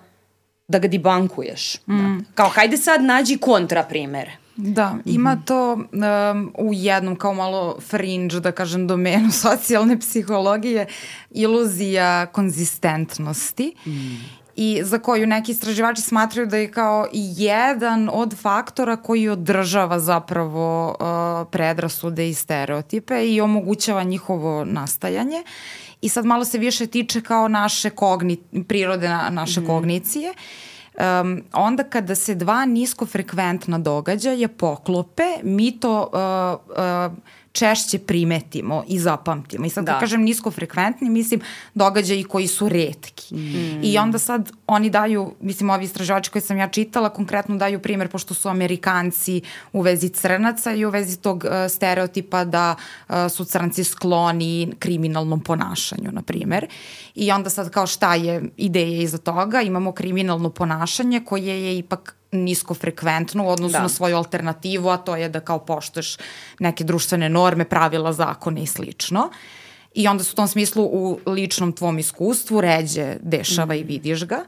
S1: da ga dibankuješ. Mm. Da. Kao hajde sad nađi kontra primere.
S3: Da, ima mm -hmm. to um, u jednom kao malo fringe, da kažem, domenu *laughs* socijalne psihologije, iluzija konzistentnosti. Mm i za koju neki istraživači smatraju da je kao jedan od faktora koji održava zapravo uh, predrasude i stereotipe i omogućava njihovo nastajanje. I sad malo se više tiče kao naše kogni, prirode na, naše mm. kognicije. Um, onda kada se dva niskofrekventna događaja poklope, mi to uh, uh, češće primetimo i zapamtimo. I sad da. kad kažem niskofrekventni, mislim događaji koji su redki. Mm. I onda sad oni daju, mislim ovi istraživači koje sam ja čitala, konkretno daju primer, pošto su Amerikanci u vezi crnaca i u vezi tog uh, stereotipa da uh, su crnci skloni kriminalnom ponašanju, na primer. I onda sad kao šta je ideja iza toga? Imamo kriminalno ponašanje koje je ipak niskofrekventno u odnosu da. na svoju alternativu, a to je da kao poštoš neke društvene norme, pravila, zakone i slično. I onda se u tom smislu u ličnom tvom iskustvu ređe dešava mm. i vidiš ga.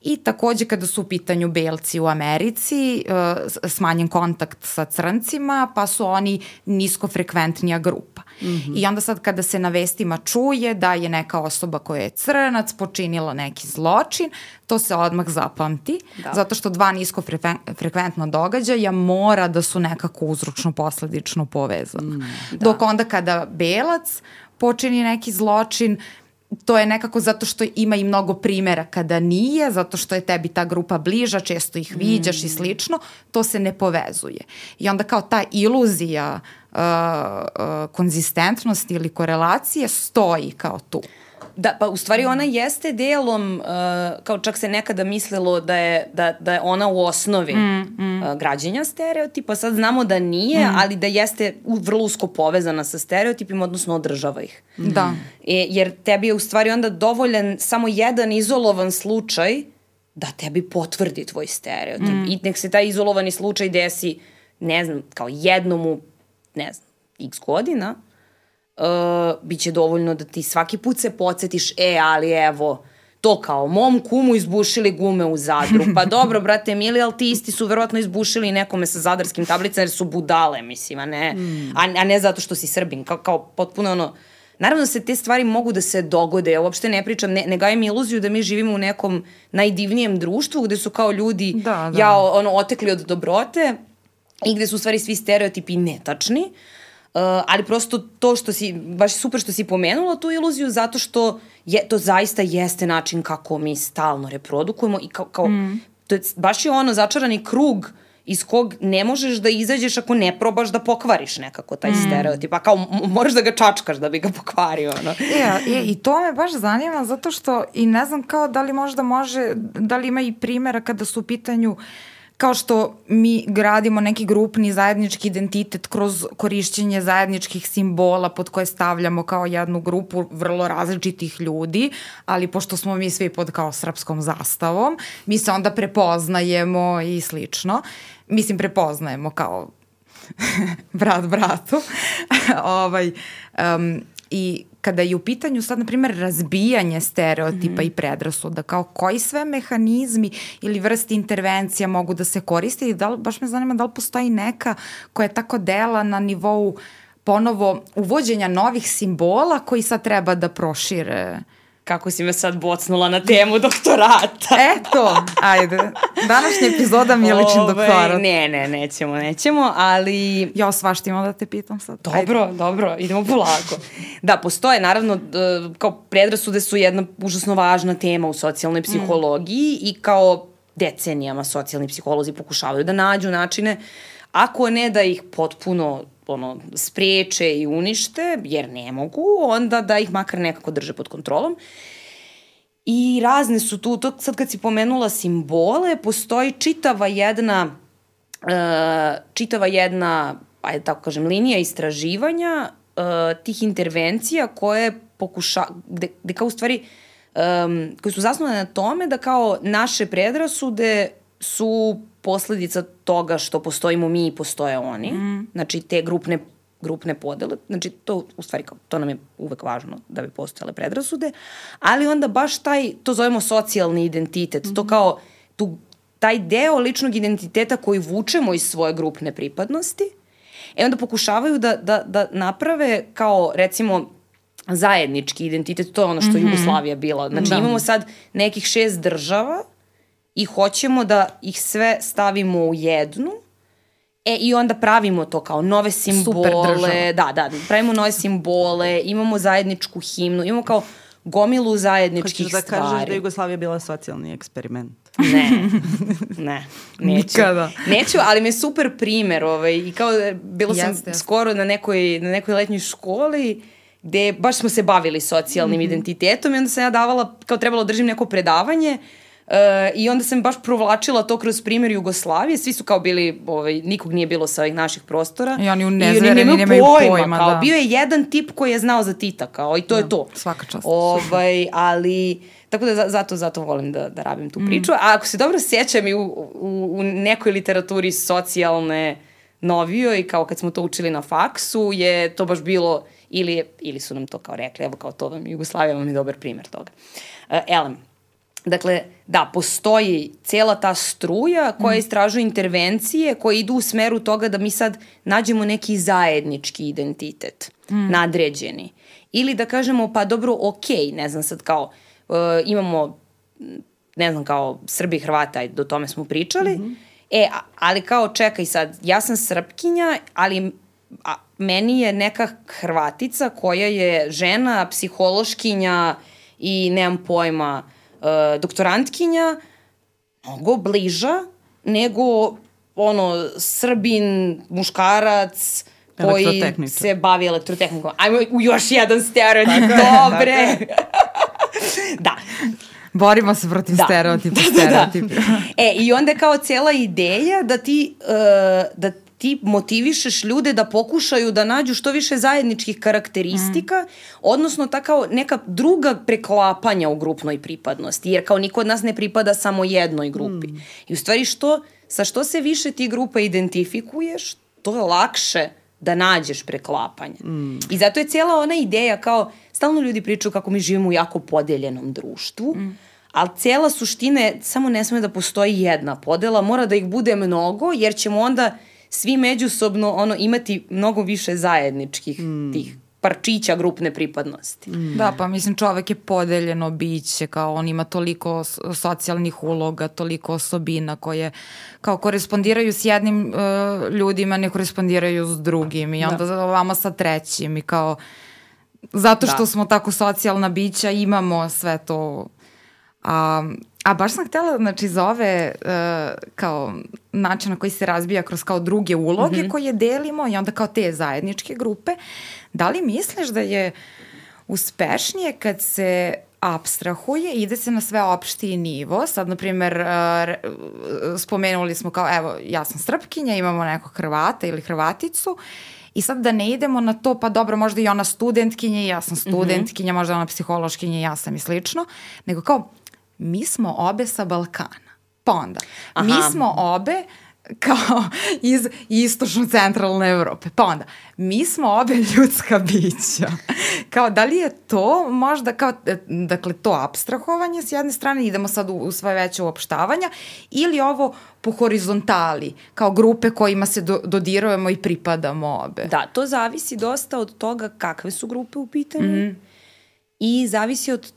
S3: I takođe kada su u pitanju belci u Americi, uh, smanjen kontakt sa crncima, pa su oni niskofrekventnija grupa. Mm -hmm. I onda sad kada se na vestima čuje da je neka osoba koja je crnac počinila neki zločin, to se odmah zapamti, da. zato što dva niskofrekventna događaja mora da su nekako uzročno posledično povezana. Mm, da. Dok onda kada belac počini neki zločin, to je nekako zato što ima i mnogo primera kada nije, zato što je tebi ta grupa bliža, često ih viđaš mm. i slično, to se ne povezuje. I onda kao ta iluzija uh, uh, konzistentnosti ili korelacije stoji kao tu.
S1: Da, pa u stvari ona jeste delom, uh, kao čak se nekada mislilo da je, da, da je ona u osnovi mm, mm. Uh, građenja stereotipa, sad znamo da nije, mm. ali da jeste vrlo usko povezana sa stereotipima, odnosno održava ih.
S3: Da.
S1: E, jer tebi je u stvari onda dovoljan samo jedan izolovan slučaj da tebi potvrdi tvoj stereotip. Mm. I nek se taj izolovani slučaj desi, ne znam, kao jednom u, ne znam, x godina, uh, bit će dovoljno da ti svaki put se podsjetiš, e, ali evo, to kao, mom kumu izbušili gume u Zadru. Pa *laughs* dobro, brate Mili, ali ti isti su verovatno izbušili nekome sa zadarskim tablicama jer su budale, mislim, a ne, mm. a, a ne zato što si Srbin. Kao, kao potpuno ono, Naravno se te stvari mogu da se dogode, ja uopšte ne pričam, ne, ne gajem iluziju da mi živimo u nekom najdivnijem društvu gde su kao ljudi da, da. ja ono, otekli od dobrote i gde su u stvari svi stereotipi netačni. Uh, ali prosto to što si, baš super što si pomenula tu iluziju, zato što je, to zaista jeste način kako mi stalno reprodukujemo i kao, kao mm. to je, baš je ono začarani krug iz kog ne možeš da izađeš ako ne probaš da pokvariš nekako taj mm. stereotip. A kao moraš da ga čačkaš da bi ga pokvario. Ono.
S3: E, je, I to me baš zanima zato što i ne znam kao da li možda može, da li ima i primjera kada su u pitanju uh, kao što mi gradimo neki grupni zajednički identitet kroz korišćenje zajedničkih simbola pod koje stavljamo kao jednu grupu vrlo različitih ljudi, ali pošto smo mi svi pod kao srpskom zastavom, mi se onda prepoznajemo i slično. Mislim, prepoznajemo kao *laughs* brat bratu. *laughs* ovaj, um, I kada je u pitanju sad, na primjer, razbijanje stereotipa mm -hmm. i predrasuda, kao koji sve mehanizmi ili vrsti intervencija mogu da se koriste i da li, baš me zanima da li postoji neka koja je tako dela na nivou ponovo uvođenja novih simbola koji sad treba da prošire uh,
S1: kako si me sad bocnula na temu doktorata. *laughs*
S3: Eto, ajde. Današnja epizoda mi je lični Ove, doktorat.
S1: Ne, ne, nećemo, nećemo, ali...
S3: Ja svašta imam da te pitam sad.
S1: Dobro, ajde. dobro, idemo polako. Da, postoje, naravno, kao predrasude su jedna užasno važna tema u socijalnoj psihologiji mm. i kao decenijama socijalni psiholozi pokušavaju da nađu načine, ako ne da ih potpuno ono, spreče i unište, jer ne mogu, onda da ih makar nekako drže pod kontrolom. I razne su tu, to sad kad si pomenula simbole, postoji čitava jedna, uh, čitava jedna, ajde tako kažem, linija istraživanja uh, tih intervencija koje pokuša, gde, gde kao u stvari, um, koje su zasnovane na tome da kao naše predrasude su posledica toga što postojimo mi i postoje oni. Mm. Znači, te grupne grupne podele, znači to u stvari kao, to nam je uvek važno da bi postojale predrasude, ali onda baš taj, to zovemo socijalni identitet, mm. to mhm. kao tu, taj deo ličnog identiteta koji vučemo iz svoje grupne pripadnosti, e onda pokušavaju da, da, da naprave kao recimo zajednički identitet, to je ono što mm -hmm. Jugoslavija bila. Znači da. imamo sad nekih šest država i hoćemo da ih sve stavimo u jednu E, i onda pravimo to kao nove simbole. Da, da, pravimo nove simbole, imamo zajedničku himnu, imamo kao gomilu zajedničkih
S2: Hoćeš da
S1: stvari.
S2: kažeš da je Jugoslavija bila socijalni eksperiment?
S1: Ne, *laughs* ne, neću.
S2: Nikada.
S1: Neću, ali mi je super primer. Ovaj, I kao, bilo sam Jeste. skoro na nekoj, na nekoj letnjoj školi gde baš smo se bavili socijalnim mm -hmm. identitetom i onda sam ja davala, kao trebalo držim neko predavanje Uh, I onda sam baš provlačila to kroz primjer Jugoslavije. Svi su kao bili, ovaj, nikog nije bilo sa ovih naših prostora.
S3: I oni unezvereni nemaju pojma. pojma
S1: kao,
S3: da.
S1: Bio je jedan tip koji je znao za Tita, kao, i to
S3: da,
S1: je to.
S3: Svaka čast.
S1: Ovaj, ali, tako da zato, zato volim da, da rabim tu mm. priču. A ako se dobro sjećam i u, u, u nekoj literaturi socijalne novio i kao kad smo to učili na faksu, je to baš bilo, ili, ili su nam to kao rekli, evo kao to vam Jugoslavija vam je dobar primjer toga. Uh, Elem, Dakle, da, postoji cela ta struja koja mm. istražuje intervencije koje idu u smeru toga da mi sad nađemo neki zajednički identitet, mm. nadređeni. Ili da kažemo, pa dobro, okej, okay, ne znam sad kao, uh, imamo, ne znam, kao Srbi i Hrvata, do tome smo pričali, mm -hmm. e, ali kao, čekaj sad, ja sam Srpkinja, ali a, meni je neka Hrvatica koja je žena, psihološkinja i nemam pojma, uh, doktorantkinja mnogo bliža nego ono Srbin, muškarac koji se bavi elektrotehnikom. Ajmo u još jedan stereotip, *laughs* dobre. *laughs* da.
S3: Borimo se protiv da. stereotipa, stereotipa. *laughs* Da, da, da.
S1: E, i onda kao cela ideja da ti, uh, da ti motivišeš ljude da pokušaju da nađu što više zajedničkih karakteristika, mm. odnosno ta kao neka druga preklapanja u grupnoj pripadnosti, jer kao niko od nas ne pripada samo jednoj grupi. Mm. I u stvari što, sa što se više ti grupa identifikuješ, to je lakše da nađeš preklapanje. Mm. I zato je cijela ona ideja kao, stalno ljudi pričaju kako mi živimo u jako podeljenom društvu, mm. ali cijela suština je, samo ne sme da postoji jedna podela, mora da ih bude mnogo, jer ćemo onda svi međusobno ono imati mnogo više zajedničkih mm. tih parčića grupne pripadnosti.
S3: Mm. Da, pa mislim čovek je podeljeno biće, kao on ima toliko socijalnih uloga, toliko osobina koje kao korespondiraju s jednim uh, ljudima, ne korespondiraju s drugim i onda da. vama sa trećim i kao zato što da. smo tako socijalna bića imamo sve to A, a baš sam htela, znači, za ove uh, kao način na koji se razbija kroz kao druge uloge mm -hmm. koje delimo i onda kao te zajedničke grupe, da li misliš da je uspešnije kad se abstrahuje, ide se na sve opštiji nivo. Sad, na primer, uh, spomenuli smo kao, evo, ja sam Srpkinja, imamo nekog Hrvata ili Hrvaticu I sad da ne idemo na to, pa dobro, možda i ona studentkinja, ja sam mhm. studentkinja, mm -hmm. možda ona psihološkinja, ja sam i slično, nego kao, mi smo obe sa Balkana. Pa onda, Aha. mi smo obe kao iz istočno-centralne Evrope. Pa onda, mi smo obe ljudska bića. kao, da li je to možda kao, e, dakle, to abstrahovanje s jedne strane, idemo sad u, u svoje veće uopštavanja, ili ovo po horizontali, kao grupe kojima se do, dodirujemo i pripadamo obe?
S1: Da, to zavisi dosta od toga kakve su grupe u pitanju mm -hmm. i zavisi od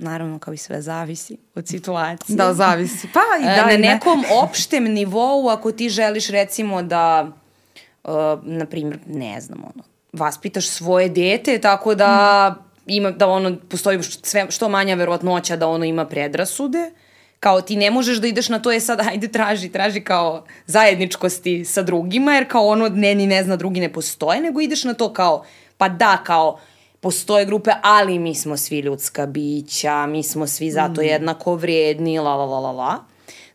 S1: naravno kao i sve zavisi od situacije.
S3: Da, zavisi. Pa i
S1: da. Na nekom ne. opštem nivou, ako ti želiš recimo da, uh, na primjer, ne znam, ono, vaspitaš svoje dete tako da mm. ima, da ono, postoji sve, što manja verovatnoća da ono ima predrasude, kao ti ne možeš da ideš na to je sad ajde traži, traži kao zajedničkosti sa drugima, jer kao ono ne ni ne zna drugi ne postoje, nego ideš na to kao, pa da, kao, postoje grupe, ali mi smo svi ljudska bića, mi smo svi zato mm. jednako vredni, la la la la la.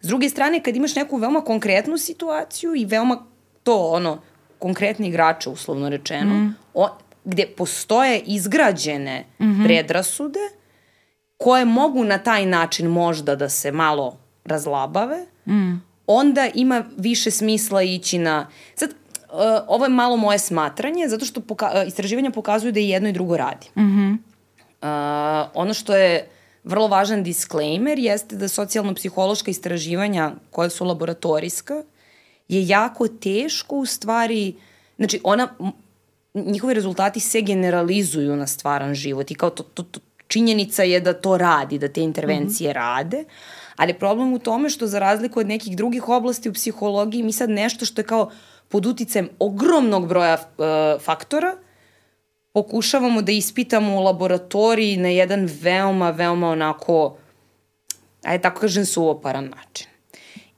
S1: S druge strane, kad imaš neku veoma konkretnu situaciju i veoma to, ono, konkretni igrače, uslovno rečeno, mm. o, gde postoje izgrađene mm -hmm. predrasude koje mogu na taj način možda da se malo razlabave, mm. onda ima više smisla ići na... Sad, ovo je malo moje smatranje, zato što poka uh, istraživanja pokazuju da i jedno i drugo radi. Mm -hmm. uh, ono što je vrlo važan disclaimer jeste da socijalno-psihološka istraživanja koja su laboratorijska je jako teško u stvari, znači ona, njihovi rezultati se generalizuju na stvaran život i kao to, to, to činjenica je da to radi, da te intervencije mm -hmm. rade, ali problem u tome što za razliku od nekih drugih oblasti u psihologiji mi sad nešto što je kao pod uticajem ogromnog broja uh, faktora, pokušavamo da ispitamo u laboratoriji na jedan veoma, veoma onako, ajde tako kažem, suoparan način.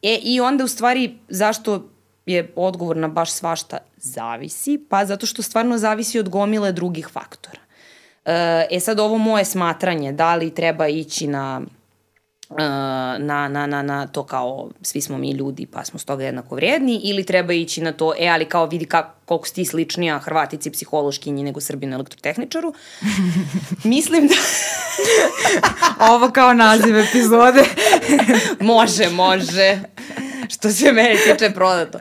S1: E, i onda u stvari, zašto je odgovor na baš svašta zavisi? Pa zato što stvarno zavisi od gomile drugih faktora. E, e sad ovo moje smatranje, da li treba ići na na, na, na, na to kao svi smo mi ljudi pa smo stoga jednako vrijedni ili treba ići na to, e ali kao vidi kako, koliko si ti sličnija Hrvatici psihološkinji nego Srbinu elektrotehničaru. *laughs* Mislim da... *laughs*
S3: Ovo kao naziv epizode. *laughs*
S1: može, može što se mene tiče prodato.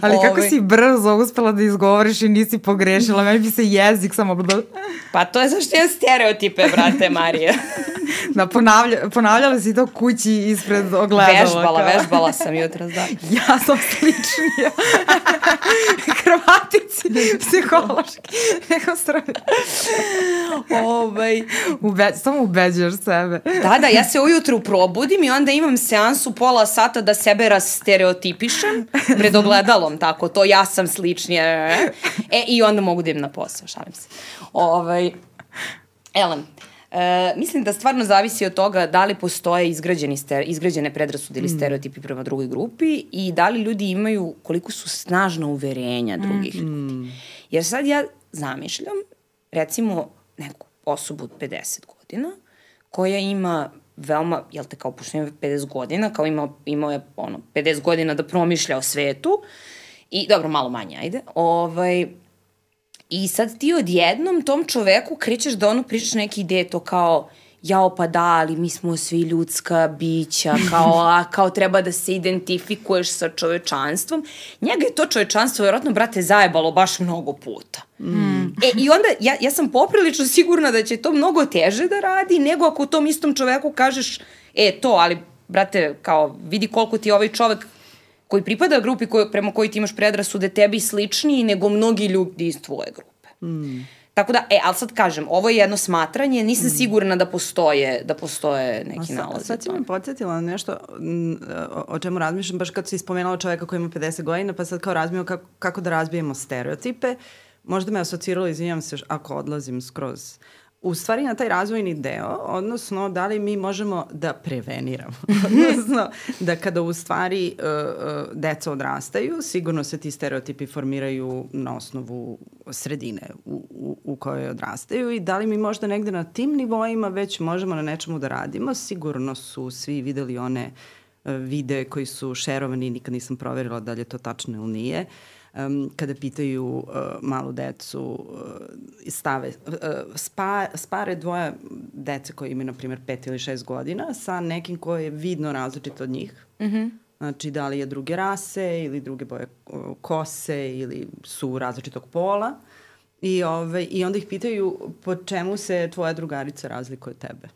S3: Ali Ove... kako ovaj- si brzo uspela da izgovoriš i nisi pogrešila, meni bi se jezik samo...
S1: Pa to je zašto je stereotipe, brate Marija.
S3: da, ponavlja, ponavljala si to kući ispred ogledala.
S1: Vežbala, kao. vežbala sam jutro, da.
S3: ja sam sličnija. Hrvatici, psihološki. *laughs* Nego strani. ovaj... Ube, samo ubeđaš sebe.
S1: da, da, ja se ujutru probudim i onda imam seansu pola sata da sebe rastereotipišem pred ogledalom, tako, to ja sam sličnija. E, i onda mogu da idem na posao, šalim se. Ovaj, Elen, E, mislim da stvarno zavisi od toga da li postoje izgrađeni ster, izgrađene predrasude ili mm. stereotipi prema drugoj grupi i da li ljudi imaju koliko su snažna uverenja drugih mm. ljudi. Jer sad ja zamišljam, recimo, neku osobu od 50 godina koja ima veoma, jel te kao pošto ima 50 godina, kao ima, imao je ono, 50 godina da promišlja o svetu i dobro, malo manje, ajde, ovaj, I sad ti odjednom tom čoveku krećeš da ono pričaš neke ideje to kao jao pa da, ali mi smo svi ljudska bića, kao, a, kao treba da se identifikuješ sa čovečanstvom. Njega je to čovečanstvo vjerojatno, brate, zajebalo baš mnogo puta. Mm. E, i onda ja, ja sam poprilično sigurna da će to mnogo teže da radi nego ako tom istom čoveku kažeš, e, to, ali, brate, kao, vidi koliko ti ovaj čovek koji pripada grupi koj, prema kojoj ti imaš predrasude tebi sličniji nego mnogi ljudi iz tvoje grupe. Mm. Tako da, e, ali sad kažem, ovo je jedno smatranje, nisam sigurna da postoje, da postoje neki nalazi.
S2: sad si me podsjetila na nešto o, čemu razmišljam, baš kad si spomenula čoveka koji ima 50 godina, pa sad kao razmišljam kako, kako da razbijemo stereotipe. Možda me asociralo, izvinjam se ako odlazim skroz u stvari na taj razvojni deo, odnosno da li mi možemo da preveniramo, *laughs* odnosno da kada u stvari uh, deca odrastaju, sigurno se ti stereotipi formiraju na osnovu sredine u, u, u kojoj odrastaju i da li mi možda negde na tim nivoima već možemo na nečemu da radimo, sigurno su svi videli one uh, vide koji su šerovani, nikad nisam proverila da li je to tačno ili nije, uh, um, kada pitaju uh, malu decu uh, stave, uh, spa, spare dvoje dece koji imaju, na primjer, pet ili šest godina sa nekim ko je vidno različit od njih. Mm -hmm. Znači, da li je druge rase ili druge boje uh, kose ili su različitog pola. I, ovaj, I onda ih pitaju po čemu se tvoja drugarica razlikuje od tebe.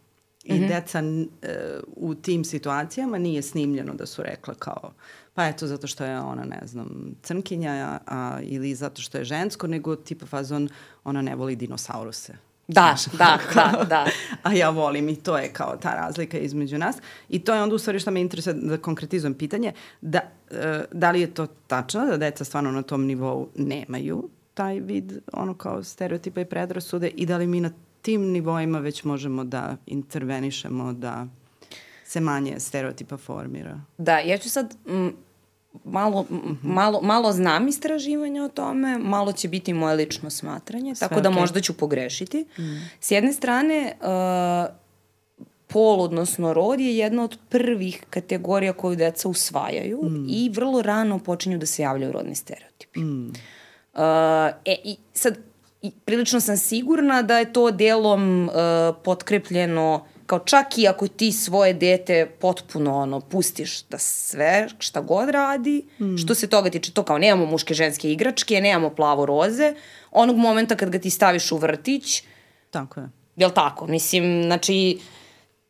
S2: I mm -hmm. deca uh, u tim situacijama nije snimljeno da su rekla kao pa eto zato što je ona, ne znam, crnkinja a, ili zato što je žensko, nego tipa fazon ona ne voli dinosauruse.
S1: Da, da, *laughs* da, da.
S2: A ja volim i to je kao ta razlika između nas. I to je onda u stvari što me interesuje da konkretizujem pitanje, da, e, da li je to tačno da deca stvarno na tom nivou nemaju taj vid ono kao stereotipa i predrasude i da li mi na tim nivoima već možemo da intervenišemo, da se manje stereotipa formira.
S1: Da, ja ću sad m, malo, m, malo, malo znam istraživanja o tome, malo će biti moje lično smatranje, Sve tako da okay. možda ću pogrešiti. Mm. S jedne strane, uh, pol, odnosno rod, je jedna od prvih kategorija koju deca usvajaju mm. i vrlo rano počinju da se javljaju rodni stereotipi. Mm. Uh, e, i sad, i prilično sam sigurna da je to delom uh, potkrepljeno kao čak i ako ti svoje dete potpuno ono pustiš da sve šta god radi, mm. što se toga tiče, to kao nemamo muške ženske igračke, nemamo plavo roze, onog momenta kad ga ti staviš u vrtić,
S2: tako je.
S1: Jel tako? Mislim, znači,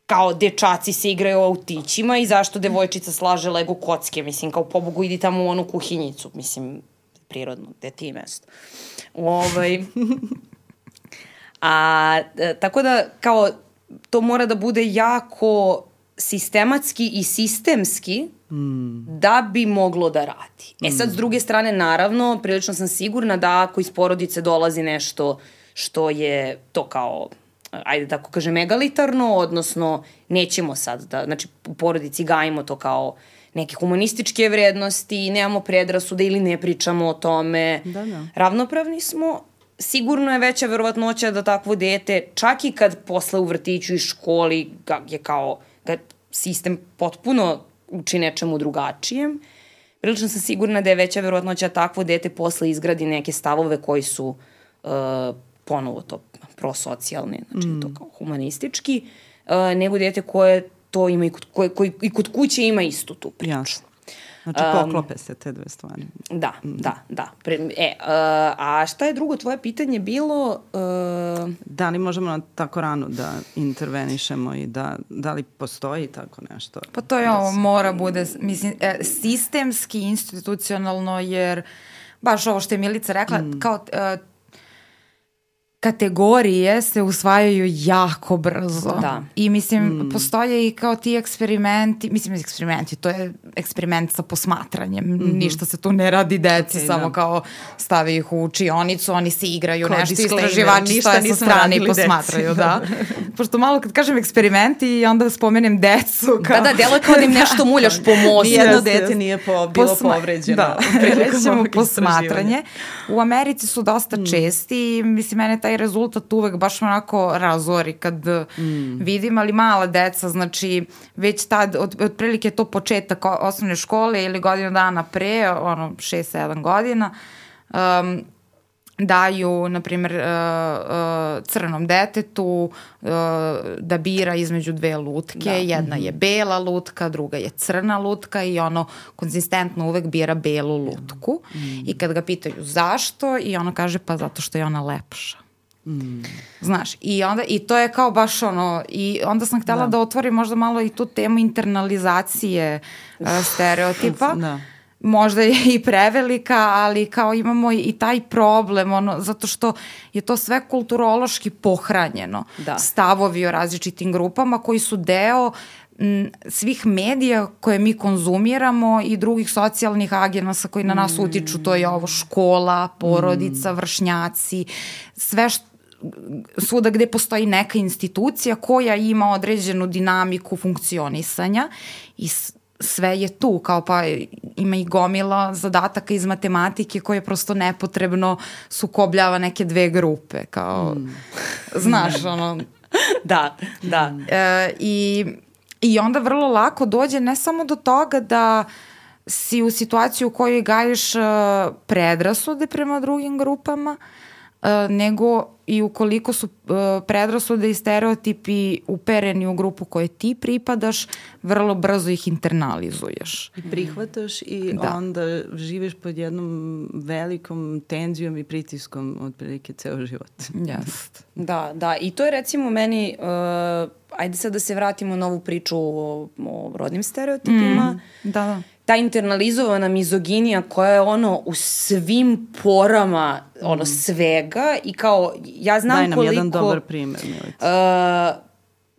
S1: kao dečaci se igraju autićima i zašto devojčica slaže Lego kocke, mislim, kao pobogu idi tamo u onu kuhinjicu, mislim, prirodno, gde ti je mesto. Ovaj, *laughs* a, e, tako da, kao, to mora da bude jako sistematski i sistemski mm. da bi moglo da radi. E sad, s druge strane, naravno, prilično sam sigurna da ako iz porodice dolazi nešto što je to kao ajde tako kažem, egalitarno, odnosno nećemo sad da, znači u porodici gajimo to kao neke humanističke vrednosti, nemamo predrasude ili ne pričamo o tome. Da, da. Ravnopravni smo, sigurno je veća verovatnoća da takvo dete, čak i kad posle u vrtiću i školi ga, je kao, ga sistem potpuno uči nečemu drugačijem, prilično sam sigurna da je veća verovatnoća da takvo dete posle izgradi neke stavove koji su uh, ponovo to prosocijalni, znači mm. to kao humanistički, uh, nego dete koje to ima i kod, koje, koje i kod kuće ima istu tu priču. Jasno.
S2: Znači, poklope um, se te dve stvari.
S1: Da, mm. da, da. Pre, e, uh, a šta je drugo tvoje pitanje bilo? Uh,
S2: da li možemo na tako rano da intervenišemo i da, da li postoji tako nešto?
S3: Pa to je da ovo, mora bude, mislim, e, sistemski, institucionalno, jer baš ovo što je Milica rekla, mm. kao uh, kategorije se usvajaju jako brzo. Da. I mislim, mm. postoje i kao ti eksperimenti, mislim, eksperimenti, to je eksperiment sa posmatranjem. Mm -hmm. Ništa se tu ne radi deci, okay, samo da. kao stavi ih u učionicu, oni se igraju kao nešto, istraživači stoje sa strane i posmatraju, *laughs* da. Pošto malo kad kažem eksperimenti i onda spomenem decu.
S1: Kao... Da, da, delo kao da im *laughs* nešto muljaš po mostu.
S2: Nijedno dete nije po, bilo Posma... povređeno. Da, *laughs*
S3: prećemo posmatranje. U Americi su dosta mm. česti i mislim, mene taj taj rezultat uvek baš onako razori kad mm. vidim, ali mala deca, znači već tad, od, otprilike to početak osnovne škole ili godinu dana pre, ono, 6-7 godina, um, daju, na primjer, uh, uh, crnom detetu uh, da bira između dve lutke. Da. Jedna je mhm. bela lutka, druga je crna lutka i ono konzistentno uvek bira belu lutku. Mm. I kad ga pitaju zašto, i ono kaže pa zato što je ona lepša. Mm. Znaš, i onda, i to je kao baš ono, i onda sam htela da, da otvorim možda malo i tu temu internalizacije uh, stereotipa. Da možda je i prevelika, ali kao imamo i taj problem, ono, zato što je to sve kulturološki pohranjeno.
S1: Da.
S3: Stavovi o različitim grupama koji su deo m, svih medija koje mi konzumiramo i drugih socijalnih agenasa koji na nas utiču, to je ovo škola, porodica, vršnjaci, sve što svuda gde postoji neka institucija koja ima određenu dinamiku funkcionisanja i sve je tu, kao pa ima i gomila zadataka iz matematike koje prosto nepotrebno sukobljava neke dve grupe, kao, znaš, *laughs* ono,
S1: Da, da.
S3: E, i, I onda vrlo lako dođe ne samo do toga da si u situaciji u kojoj gajiš uh, predrasude prema drugim grupama, uh, nego i ukoliko su uh, predrasude i stereotipi upereni u grupu koje ti pripadaš, vrlo brzo ih internalizuješ.
S2: I prihvataš i
S3: Da.
S2: onda živiš pod jednom velikom tenzijom i pritiskom otprilike ceo život. *laughs*
S3: Jest.
S1: Da, da. I to je recimo meni, uh, ajde sad da se vratimo na ovu priču o, o rodnim stereotipima.
S3: Mm, da, da.
S1: Ta internalizovana mizoginija koja je ono u svim porama ono svega i kao ja znam
S2: Mm. Daj nam
S1: koliko...
S2: jedan dobar primer, Milica.
S1: Uh,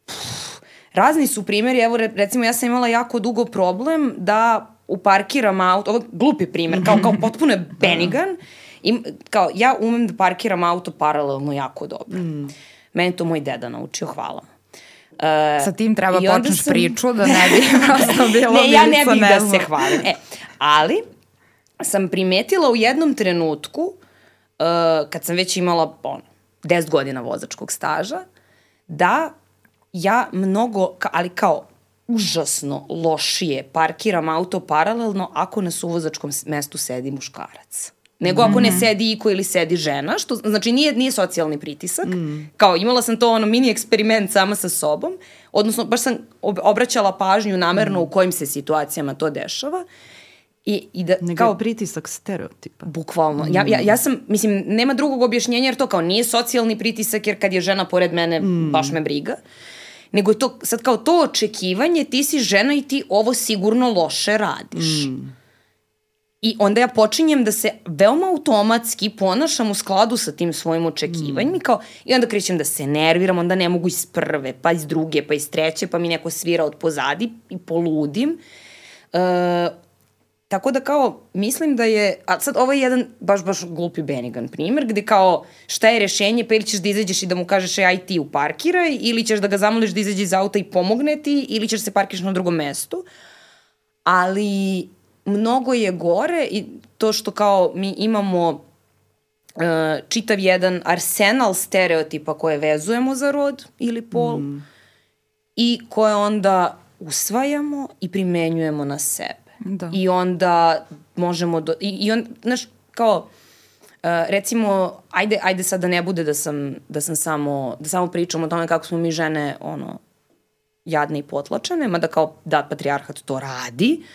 S1: pff, razni su primjeri, evo re- recimo ja sam imala jako dugo problem da uparkiram auto, ovo je glupi primjer, kao, kao potpuno je *laughs* benigan, i kao ja umem da parkiram auto paralelno jako dobro. Mm. Meni to moj deda naučio, hvala mu. Uh,
S3: Sa tim treba počneš
S1: sam-
S3: priču da ne bi *laughs* prosto bilo
S1: ne, ja ne bih da se hvalim. E, ali sam primetila u jednom trenutku, uh, kad sam već imala ono, 10 godina vozačkog staža, da ja mnogo, ali kao užasno lošije parkiram auto paralelno ako na suvozačkom mestu sedi muškarac. Nego ako ne sedi iko ili sedi žena, što znači nije, nije socijalni pritisak. Kao imala sam to ono mini eksperiment sama sa sobom, odnosno baš sam ob- obraćala pažnju namerno u kojim se situacijama to dešava. I, i da,
S2: Nego
S1: kao,
S2: je pritisak stereotipa.
S1: Bukvalno. Ja, ja, ja sam, mislim, nema drugog objašnjenja jer to kao nije socijalni pritisak jer kad je žena pored mene baš me briga. Nego je to, sad kao to očekivanje, ti si žena i ti ovo sigurno loše radiš. I onda ja počinjem da se veoma automatski ponašam u skladu sa tim svojim očekivanjima i kao, i onda krećem da se nerviram, onda ne mogu iz prve, pa iz druge, pa iz treće, pa mi neko svira od pozadi i poludim. E, Tako da kao, mislim da je, a sad ovo je jedan baš, baš glupi benigan primer, gde kao, šta je rešenje, pa ili ćeš da izađeš i da mu kažeš, aj ti uparkiraj, ili ćeš da ga zamoliš da izađe iz auta i pomogne ti, ili ćeš da se parkiraš na drugom mestu. Ali mnogo je gore i to što kao mi imamo uh, čitav jedan arsenal stereotipa koje vezujemo za rod ili pol mm. i koje onda usvajamo i primenjujemo na sebe.
S3: Da.
S1: I onda možemo, do, i, i on, znaš, kao, uh, recimo, ajde, ajde sad da ne bude da sam, da sam samo, da samo pričam o tome kako smo mi žene, ono, jadne i potlačene, mada kao da patrijarhat to radi, uh,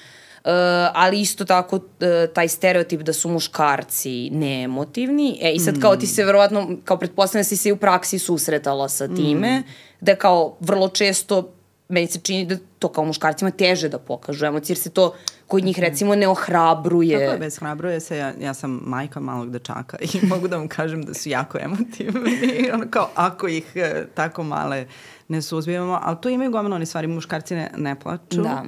S1: ali isto tako uh, taj stereotip da su muškarci neemotivni, e i sad kao ti se verovatno, kao pretpostavljam da si se i u praksi susretala sa time, da kao vrlo često meni se čini da to kao muškarcima teže da pokažu emocije, jer se to kod njih recimo ne ohrabruje.
S2: Tako je, bez hrabruje se, ja, ja sam majka malog dečaka i *laughs* mogu da vam kažem da su jako emotivni, *laughs* ono kao ako ih e, tako male ne suzbijemo, ali to imaju gomeno oni stvari, muškarci ne, ne plaču.
S1: Da.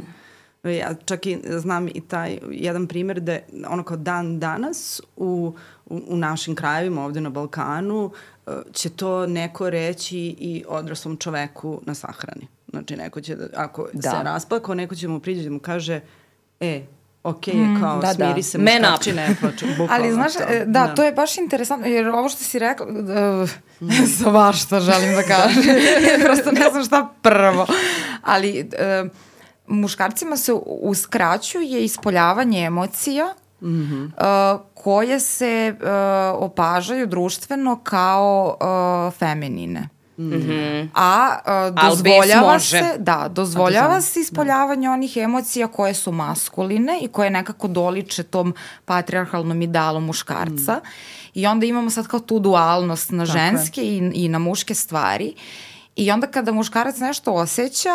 S2: Ja čak i znam i taj jedan primjer da ono kao dan danas u, u, u našim krajevima ovde na Balkanu e, će to neko reći i odraslom čoveku na sahrani. Znači neko će, da, ako
S1: Da.
S2: da. se rasplakao, neko će mu priđe da mu kaže e, ok je kao
S1: da, da.
S2: smiri se
S1: Man
S2: muškarči ne *laughs* bukvalno
S3: Ali znaš,
S2: to.
S3: e, da, to je baš interesantno, jer ovo što si rekla, uh, *laughs* svašta želim da kažem, *laughs* prosto ne znam šta prvo, ali uh, muškarcima se uskraćuje ispoljavanje emocija mm -hmm. uh, koje se uh, opažaju društveno kao uh, feminine. Mm -hmm. A uh, dozvoljava se, da, dozvoljava se ispoljavanje onih emocija koje su maskuline i koje nekako doliče tom patriarhalnom idealu muškarca. Mm. I onda imamo sad kao tu dualnost na
S2: Tako je.
S3: ženske i, i na muške stvari. I onda kada muškarac nešto osjeća,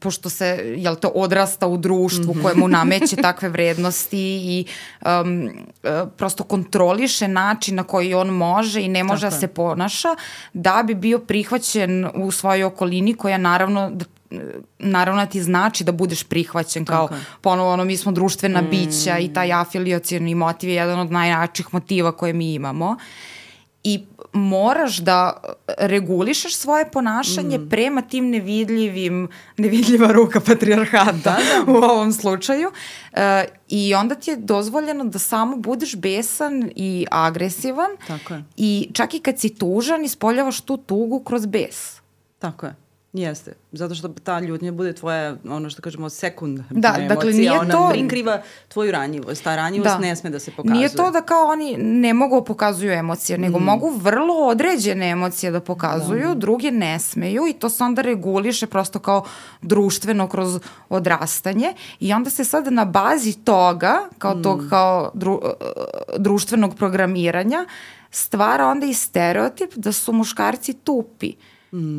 S3: pošto se, jel te, odrasta u društvu koje mu nameće takve vrednosti i um, uh, prosto kontroliše način na koji on može i ne može
S2: Tako
S3: da se ponaša da bi bio prihvaćen u svojoj okolini koja naravno da naravno da ti znači da budeš prihvaćen kao
S2: je.
S3: ponovo ono mi smo društvena bića i taj afiliacioni motiv je jedan od najjačih motiva koje mi imamo i moraš da regulišeš svoje ponašanje
S2: Mm.
S3: prema tim nevidljivim, nevidljiva ruka patrijarhata
S2: Da, da. *laughs*
S3: u ovom slučaju. E, I onda ti je dozvoljeno da samo budeš besan i agresivan
S2: Tako je.
S3: i čak i kad si tužan ispoljavaš tu tugu kroz bes.
S2: Tako je. Jeste. Zato što ta ljutnja bude tvoja, ono što kažemo, sekundarna
S3: Da,
S2: emocija.
S3: dakle, nije
S2: ona
S3: to-
S2: prikriva tvoju ranjivost. Ta ranjivost ne sme da se pokazuje.
S3: Nije to da kao oni ne mogu pokazuju emocije,
S2: Mm.
S3: nego mogu vrlo određene emocije da pokazuju, druge ne smeju i to se onda reguliše prosto kao društveno kroz odrastanje i onda se sad na bazi toga, kao
S2: Mm.
S3: tog kao dru, uh, društvenog programiranja, stvara onda i stereotip da su muškarci tupi.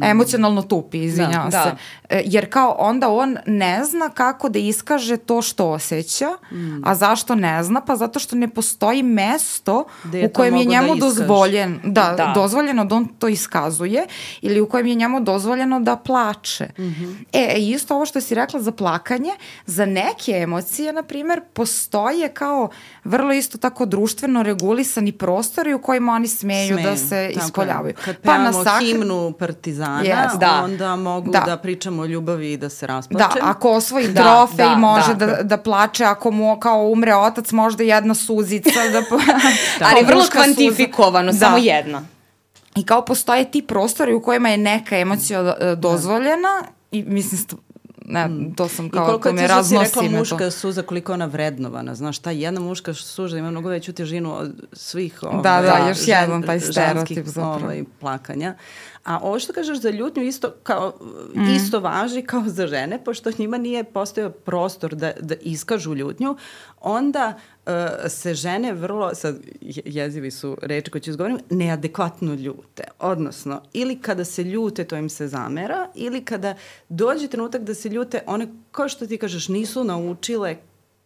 S3: Emocionalno tupi, izvinjavam
S1: Mm. Da,
S3: se.
S1: da.
S3: E, Jer kao onda on ne zna kako da iskaže to što osjeća,
S2: Mm.
S3: a zašto ne zna? Pa zato što ne postoji mesto
S2: je
S3: u kojem je
S2: da
S3: njemu
S2: iskaže.
S3: dozvoljen, da,
S1: Da.
S3: dozvoljeno da on to iskazuje ili u kojem je njemu dozvoljeno da plače.
S2: Mhm.
S3: E, isto ovo što si rekla za plakanje, za neke emocije, na primer, postoje kao vrlo isto tako društveno regulisani prostori u kojima oni smeju, da
S2: Smeju,
S3: se
S2: tako je.
S3: ispoljavaju.
S2: Kad
S3: Pa na sakr-
S2: himnu Partizana,
S3: Yes,
S1: da.
S2: onda mogu
S3: Da.
S2: da. pričamo o ljubavi i da se
S3: Da,
S2: rasplačem.
S3: ako osvoji
S1: Da,
S3: trofej
S1: da,
S3: može
S1: da.
S3: da, da, plače, ako mu kao umre otac možda jedna suzica da pa, *laughs*
S1: Ali vrlo
S3: muška suza.
S1: kvantifikovano,
S3: Da.
S1: samo jedna.
S3: I kao postoje ti prostori u kojima je neka emocija e, dozvoljena i mislim ne, to sam
S2: I
S3: kao
S2: koliko
S3: to
S2: je
S3: me
S2: ti što si
S3: raznosi
S2: rekla muška
S3: to.
S2: suza, koliko je ona vrednovana. Znaš, ta jedna muška suza ima mnogo veću težinu od svih ovaj,
S3: Da, da, još jedan taj stereotip zapravo.
S2: Ovaj, plakanja. A ovo što kažeš za ljutnju isto, kao,
S3: Mhm.
S2: isto važi kao za žene, pošto njima nije postojao prostor da, da iskažu ljutnju, onda uh, se žene vrlo, sad je- jezivi su reči koje ću izgovorim, neadekvatno ljute. Odnosno, ili kada se ljute, to im se zamera, ili kada dođe trenutak da se ljute, one, kao što ti kažeš, nisu naučile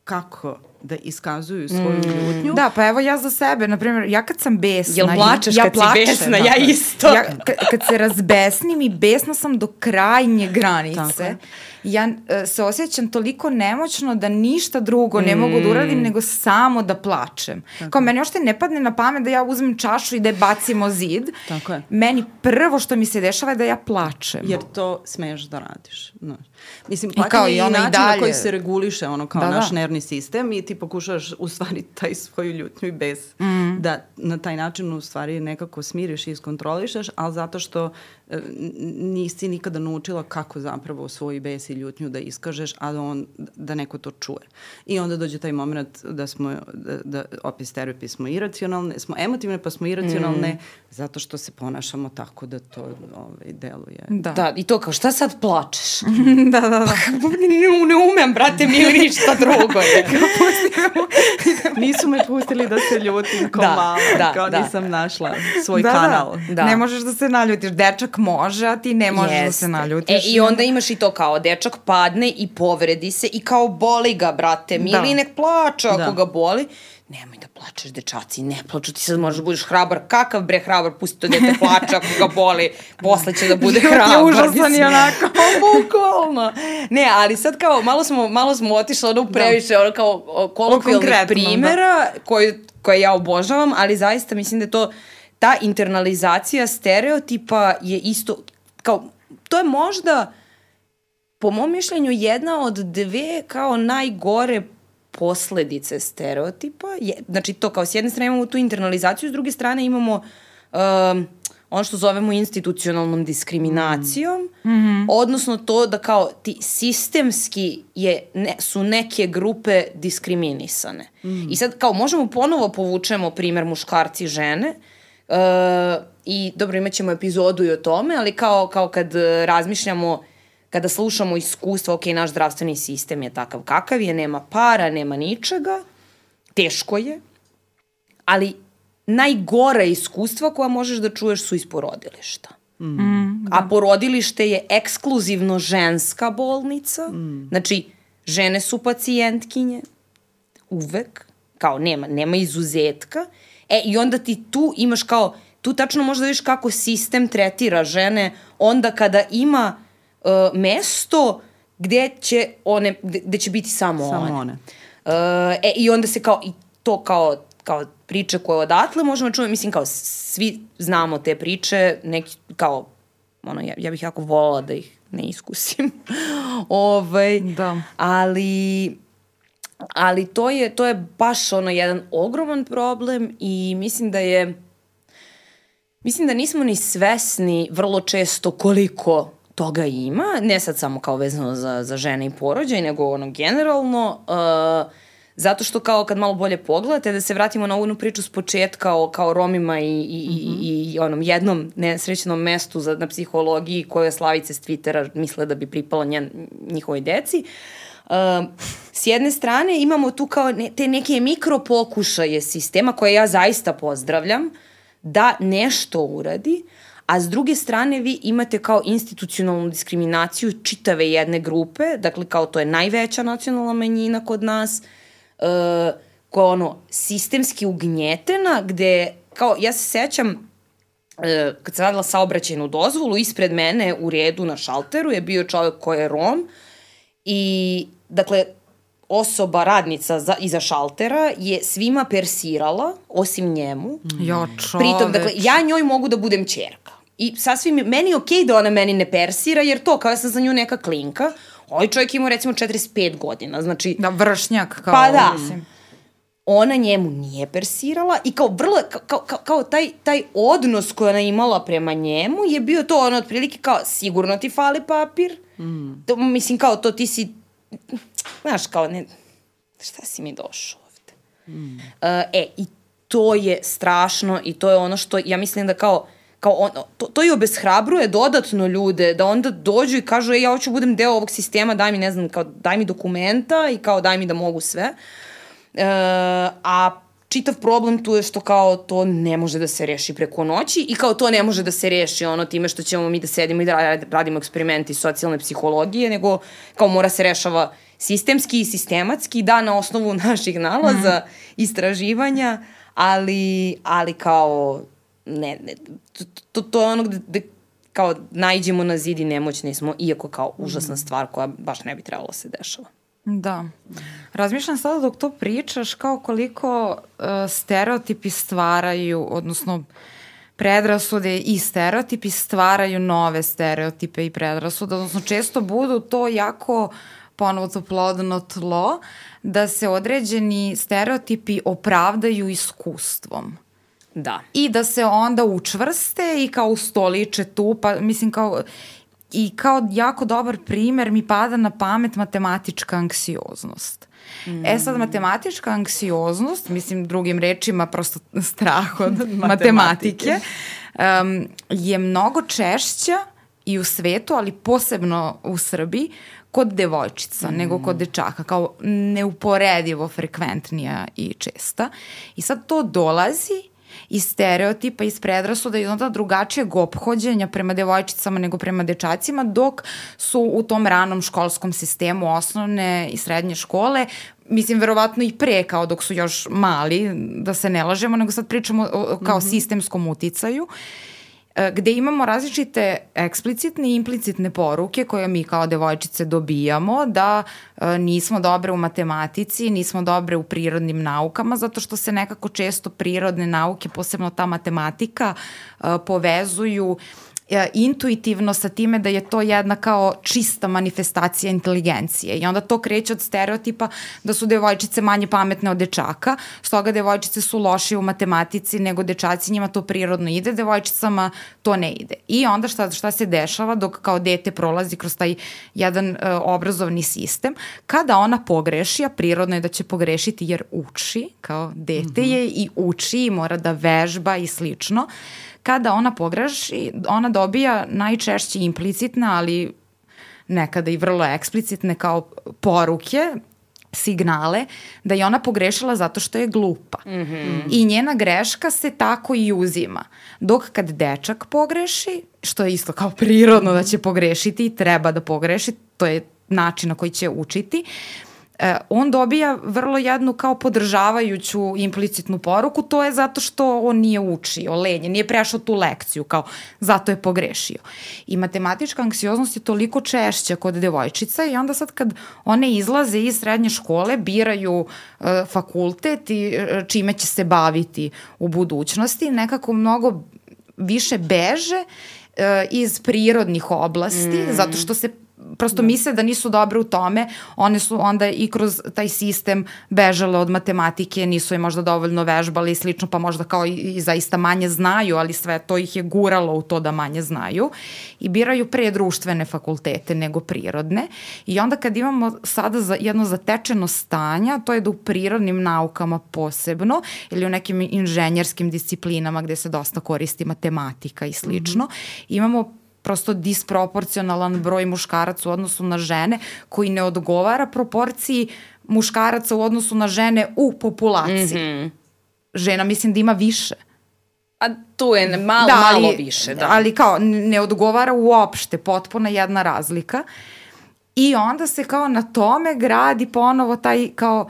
S2: kako da iskazuju svoju ljutnju.
S3: Da, pa evo ja za sebe, na primjer, ja kad sam besna...
S1: Jel plačeš
S3: ja
S1: kad si
S3: plačem,
S1: besna? Ja
S3: dakle.
S1: isto.
S3: Ja, kad, se razbesnim i besna sam do krajnje
S2: Tako
S3: granice,
S2: je.
S3: Ja e, se osjećam toliko nemoćno da ništa drugo ne mogu da uradim nego samo da plačem. Kao meni ošte ne padne na pamet da ja uzmem čašu i da je bacim o zid.
S2: Tako je.
S3: Meni prvo što mi se dešava je da ja plačem.
S2: Jer to smeš da radiš. Znaš. Mislim, plakanje
S3: i
S2: je i
S3: i
S2: način na koji se reguliše ono kao
S3: Da,
S2: naš
S3: da.
S2: nervni sistem i ti pokušaš u stvari *laughs* taj svoju ljutnju i bes
S3: Mm.
S2: da na taj način u stvari nekako smiriš i iskontrolišeš, ali zato što nisi nikada naučila kako zapravo svoj bes i ljutnju da iskažeš, a da, on, da neko to čuje. I onda dođe taj moment da smo, da, da opet stereotipi smo iracionalne, smo emotivne pa smo iracionalne zato što se ponašamo tako da to ovaj, deluje.
S3: Da.
S1: Da, i to kao šta sad plačeš? *laughs*
S3: da, da, da. *laughs*
S1: ne, ne umem, brate, mi ili ništa drugo. Je. *laughs*
S2: Nisu me pustili da se ljutim kao
S1: Da,
S2: mala,
S1: da,
S2: kao
S1: da.
S2: nisam našla svoj
S3: da,
S2: kanal.
S3: Da.
S1: Da.
S3: Ne možeš da se naljutiš. Dečak može, a ti ne možeš da se
S1: Jeste.
S3: naljutiš.
S1: E, i onda imaš i to kao dečak padne i povredi se i kao boli ga, brate,
S3: Da.
S1: mili nek plače ako
S2: Da.
S1: ga boli. Nemoj da plačeš, dečaci, ne plaču, ti sad možeš da budeš hrabar. Kakav bre hrabar, pusti to dete plače ako ga boli, posle će da bude
S3: Život je
S1: hrabar.
S3: užasan i onako. *laughs*
S1: Bukvalno. Ne, ali sad kao, malo smo, malo smo otišli ono u previše, ono kao kolokvijalnih
S3: konkretnom,
S1: primera koje, koje ja obožavam, ali zaista mislim da to ta internalizacija stereotipa je isto, kao, to je možda po mom mišljenju jedna od dve kao najgore posledice stereotipa. Je, znači to kao s jedne strane imamo tu internalizaciju, s druge strane imamo um, ono što zovemo institucionalnom diskriminacijom, mm -hmm. odnosno to da kao ti sistemski je, ne, su neke grupe diskriminisane. Mm. I sad kao možemo ponovo povučemo primer muškarci i žene, uh, i dobro imat ćemo epizodu i o tome, ali kao, kao kad eh, razmišljamo kada slušamo iskustva, ok, naš zdravstveni sistem je takav kakav je, nema para, nema ničega, teško je, ali najgore iskustva koja možeš da čuješ su iz porodilišta. Mm, a porodilište je ekskluzivno ženska bolnica, mm. znači žene su pacijentkinje, uvek, kao nema, nema izuzetka, e i onda ti tu imaš kao, tu tačno možda vidiš kako sistem tretira žene onda kada ima uh, mesto gde će one, gde, će biti samo,
S2: Samo
S1: one.
S2: one.
S1: Uh, e, I onda se kao, i to kao, kao priče koje odatle možemo da čujemo, mislim kao svi znamo te priče, neki kao, ono, ja, ja bih jako volala da ih ne iskusim. *laughs* ovaj,
S3: Da.
S1: Ali, ali to je, to je baš ono jedan ogroman problem i mislim da je, mislim da nismo ni svesni vrlo često koliko toga ima, ne sad samo kao vezano za, za žene i porođaj, nego ono generalno, uh, zato što kao kad malo bolje pogledate, da se vratimo na ovu priču s početka o kao Romima i, i, mm -hmm. i, i onom jednom nesrećenom mestu za, na psihologiji koje Slavice s Twittera misle da bi pripala njen, njihovoj deci, Uh, s jedne strane imamo tu kao ne, te neke mikropokušaje sistema koje ja zaista pozdravljam da nešto uradi, a s druge strane vi imate kao institucionalnu diskriminaciju čitave jedne grupe, dakle kao to je najveća nacionalna manjina kod nas, uh, koja ono sistemski ugnjetena, gde kao ja se sećam uh, kad sam radila saobraćajnu dozvolu, ispred mene u redu na šalteru je bio čovek koji je Rom i dakle osoba, radnica za, iza šaltera je svima persirala, osim njemu.
S3: Jo, čoveč.
S1: Pritom, dakle, ja njoj mogu da budem čerka. I sasvim, meni je okej okay da ona meni ne persira, jer to, kao ja sam za nju neka klinka, ovaj čovjek ima recimo 45 godina, znači
S3: Da, vršnjak. Kao,
S1: Pa da.
S3: Mislim.
S1: Ona njemu nije persirala i kao vrlo, kao, kao, kao taj, taj odnos koji ona imala prema njemu je bio to ono otprilike kao sigurno ti fali papir, mm. to, mislim kao to ti si, znaš kao ne, šta si mi došao ovde? Mm. Uh, e, i to je strašno i to je ono što ja mislim da kao kao on, to, to i obeshrabruje dodatno ljude da onda dođu i kažu ej ja hoću budem deo ovog sistema, daj mi ne znam, kao daj mi dokumenta i kao daj mi da mogu sve. E, a čitav problem tu je što kao to ne može da se reši preko noći i kao to ne može da se reši ono time što ćemo mi da sedimo i da rad- radimo eksperimenti socijalne psihologije, nego kao mora se rešava sistemski i sistematski, da na osnovu *laughs* naših nalaza, mm. istraživanja, ali, ali kao ne, ne to, to, je ono gde, gde kao najđemo na zid i nemoćni smo, iako kao užasna stvar koja baš ne bi trebalo da se dešava.
S3: Da. Razmišljam sada dok to pričaš kao koliko uh, stereotipi stvaraju, odnosno predrasude i stereotipi stvaraju nove stereotipe i predrasude, odnosno često budu to jako ponovo to plodno tlo, da se određeni stereotipi opravdaju iskustvom
S1: Da.
S3: i da se onda učvrste i kao ustoliče tu, pa mislim kao i kao jako dobar primer mi pada na pamet matematička anksioznost. Mm. E sad, matematička anksioznost, mislim drugim rečima prosto *laughs* strah od *laughs* matematike, um, je mnogo češća i u svetu, ali posebno u Srbiji, kod devojčica mm. nego kod dečaka, kao neuporedivo frekventnija i česta. I sad to dolazi iz stereotipa, iz predrasuda i onda drugačijeg ophođenja prema devojčicama nego prema dečacima, dok su u tom ranom školskom sistemu osnovne i srednje škole, mislim, verovatno i pre, kao dok su još mali, da se ne lažemo, nego sad pričamo o, kao mm -hmm. sistemskom uticaju, e, gde imamo različite eksplicitne i implicitne poruke koje mi kao devojčice dobijamo da e, nismo dobre u matematici, nismo dobre u prirodnim naukama zato što se nekako često prirodne nauke, posebno ta matematika, e, povezuju e, intuitivno sa time da je to jedna kao čista manifestacija inteligencije i onda to kreće od stereotipa da su devojčice manje pametne od dečaka, stoga devojčice su lošije u matematici nego dečaci, njima to prirodno ide, devojčicama to ne ide. I onda šta, šta se dešava dok kao dete prolazi kroz taj jedan uh, obrazovni sistem, kada ona pogreši, a prirodno je da će pogrešiti jer uči, kao dete mm -hmm. je i uči i mora da vežba i slično, kada ona pogreši, ona dobija najčešće implicitne, ali nekada i vrlo eksplicitne kao poruke signale da je ona pogrešila zato što je glupa. Mm -hmm. I njena greška se tako i uzima. Dok kad dečak pogreši, što je isto kao prirodno da će pogrešiti i treba da pogreši, to je način na koji će učiti, e, on dobija vrlo jednu kao podržavajuću implicitnu poruku, to je zato što on nije učio, lenje, nije prešao tu lekciju, kao zato je pogrešio. I matematička anksioznost je toliko češća kod devojčica i onda sad kad one izlaze iz srednje škole, biraju e, fakultet i e, čime će se baviti u budućnosti, nekako mnogo više beže e, iz prirodnih oblasti, mm. zato što se prosto da. misle da nisu dobre u tome, one su onda i kroz taj sistem bežale od matematike, nisu je možda dovoljno vežbali i slično, pa možda kao i, i zaista manje znaju, ali sve to ih je guralo u to da manje znaju i biraju pre društvene fakultete nego prirodne i onda kad imamo sada za jedno zatečeno stanja, to je da u prirodnim naukama posebno ili u nekim inženjerskim disciplinama gde se dosta koristi matematika i slično, mm -hmm. imamo prosto disproporcionalan broj muškaraca u odnosu na žene koji ne odgovara proporciji muškaraca u odnosu na žene u populaciji. Mm -hmm. Žena mislim da ima više.
S1: A tu je malo, da, ali, malo više, da.
S3: Ali kao ne odgovara uopšte, potpuna jedna razlika. I onda se kao na tome gradi ponovo taj kao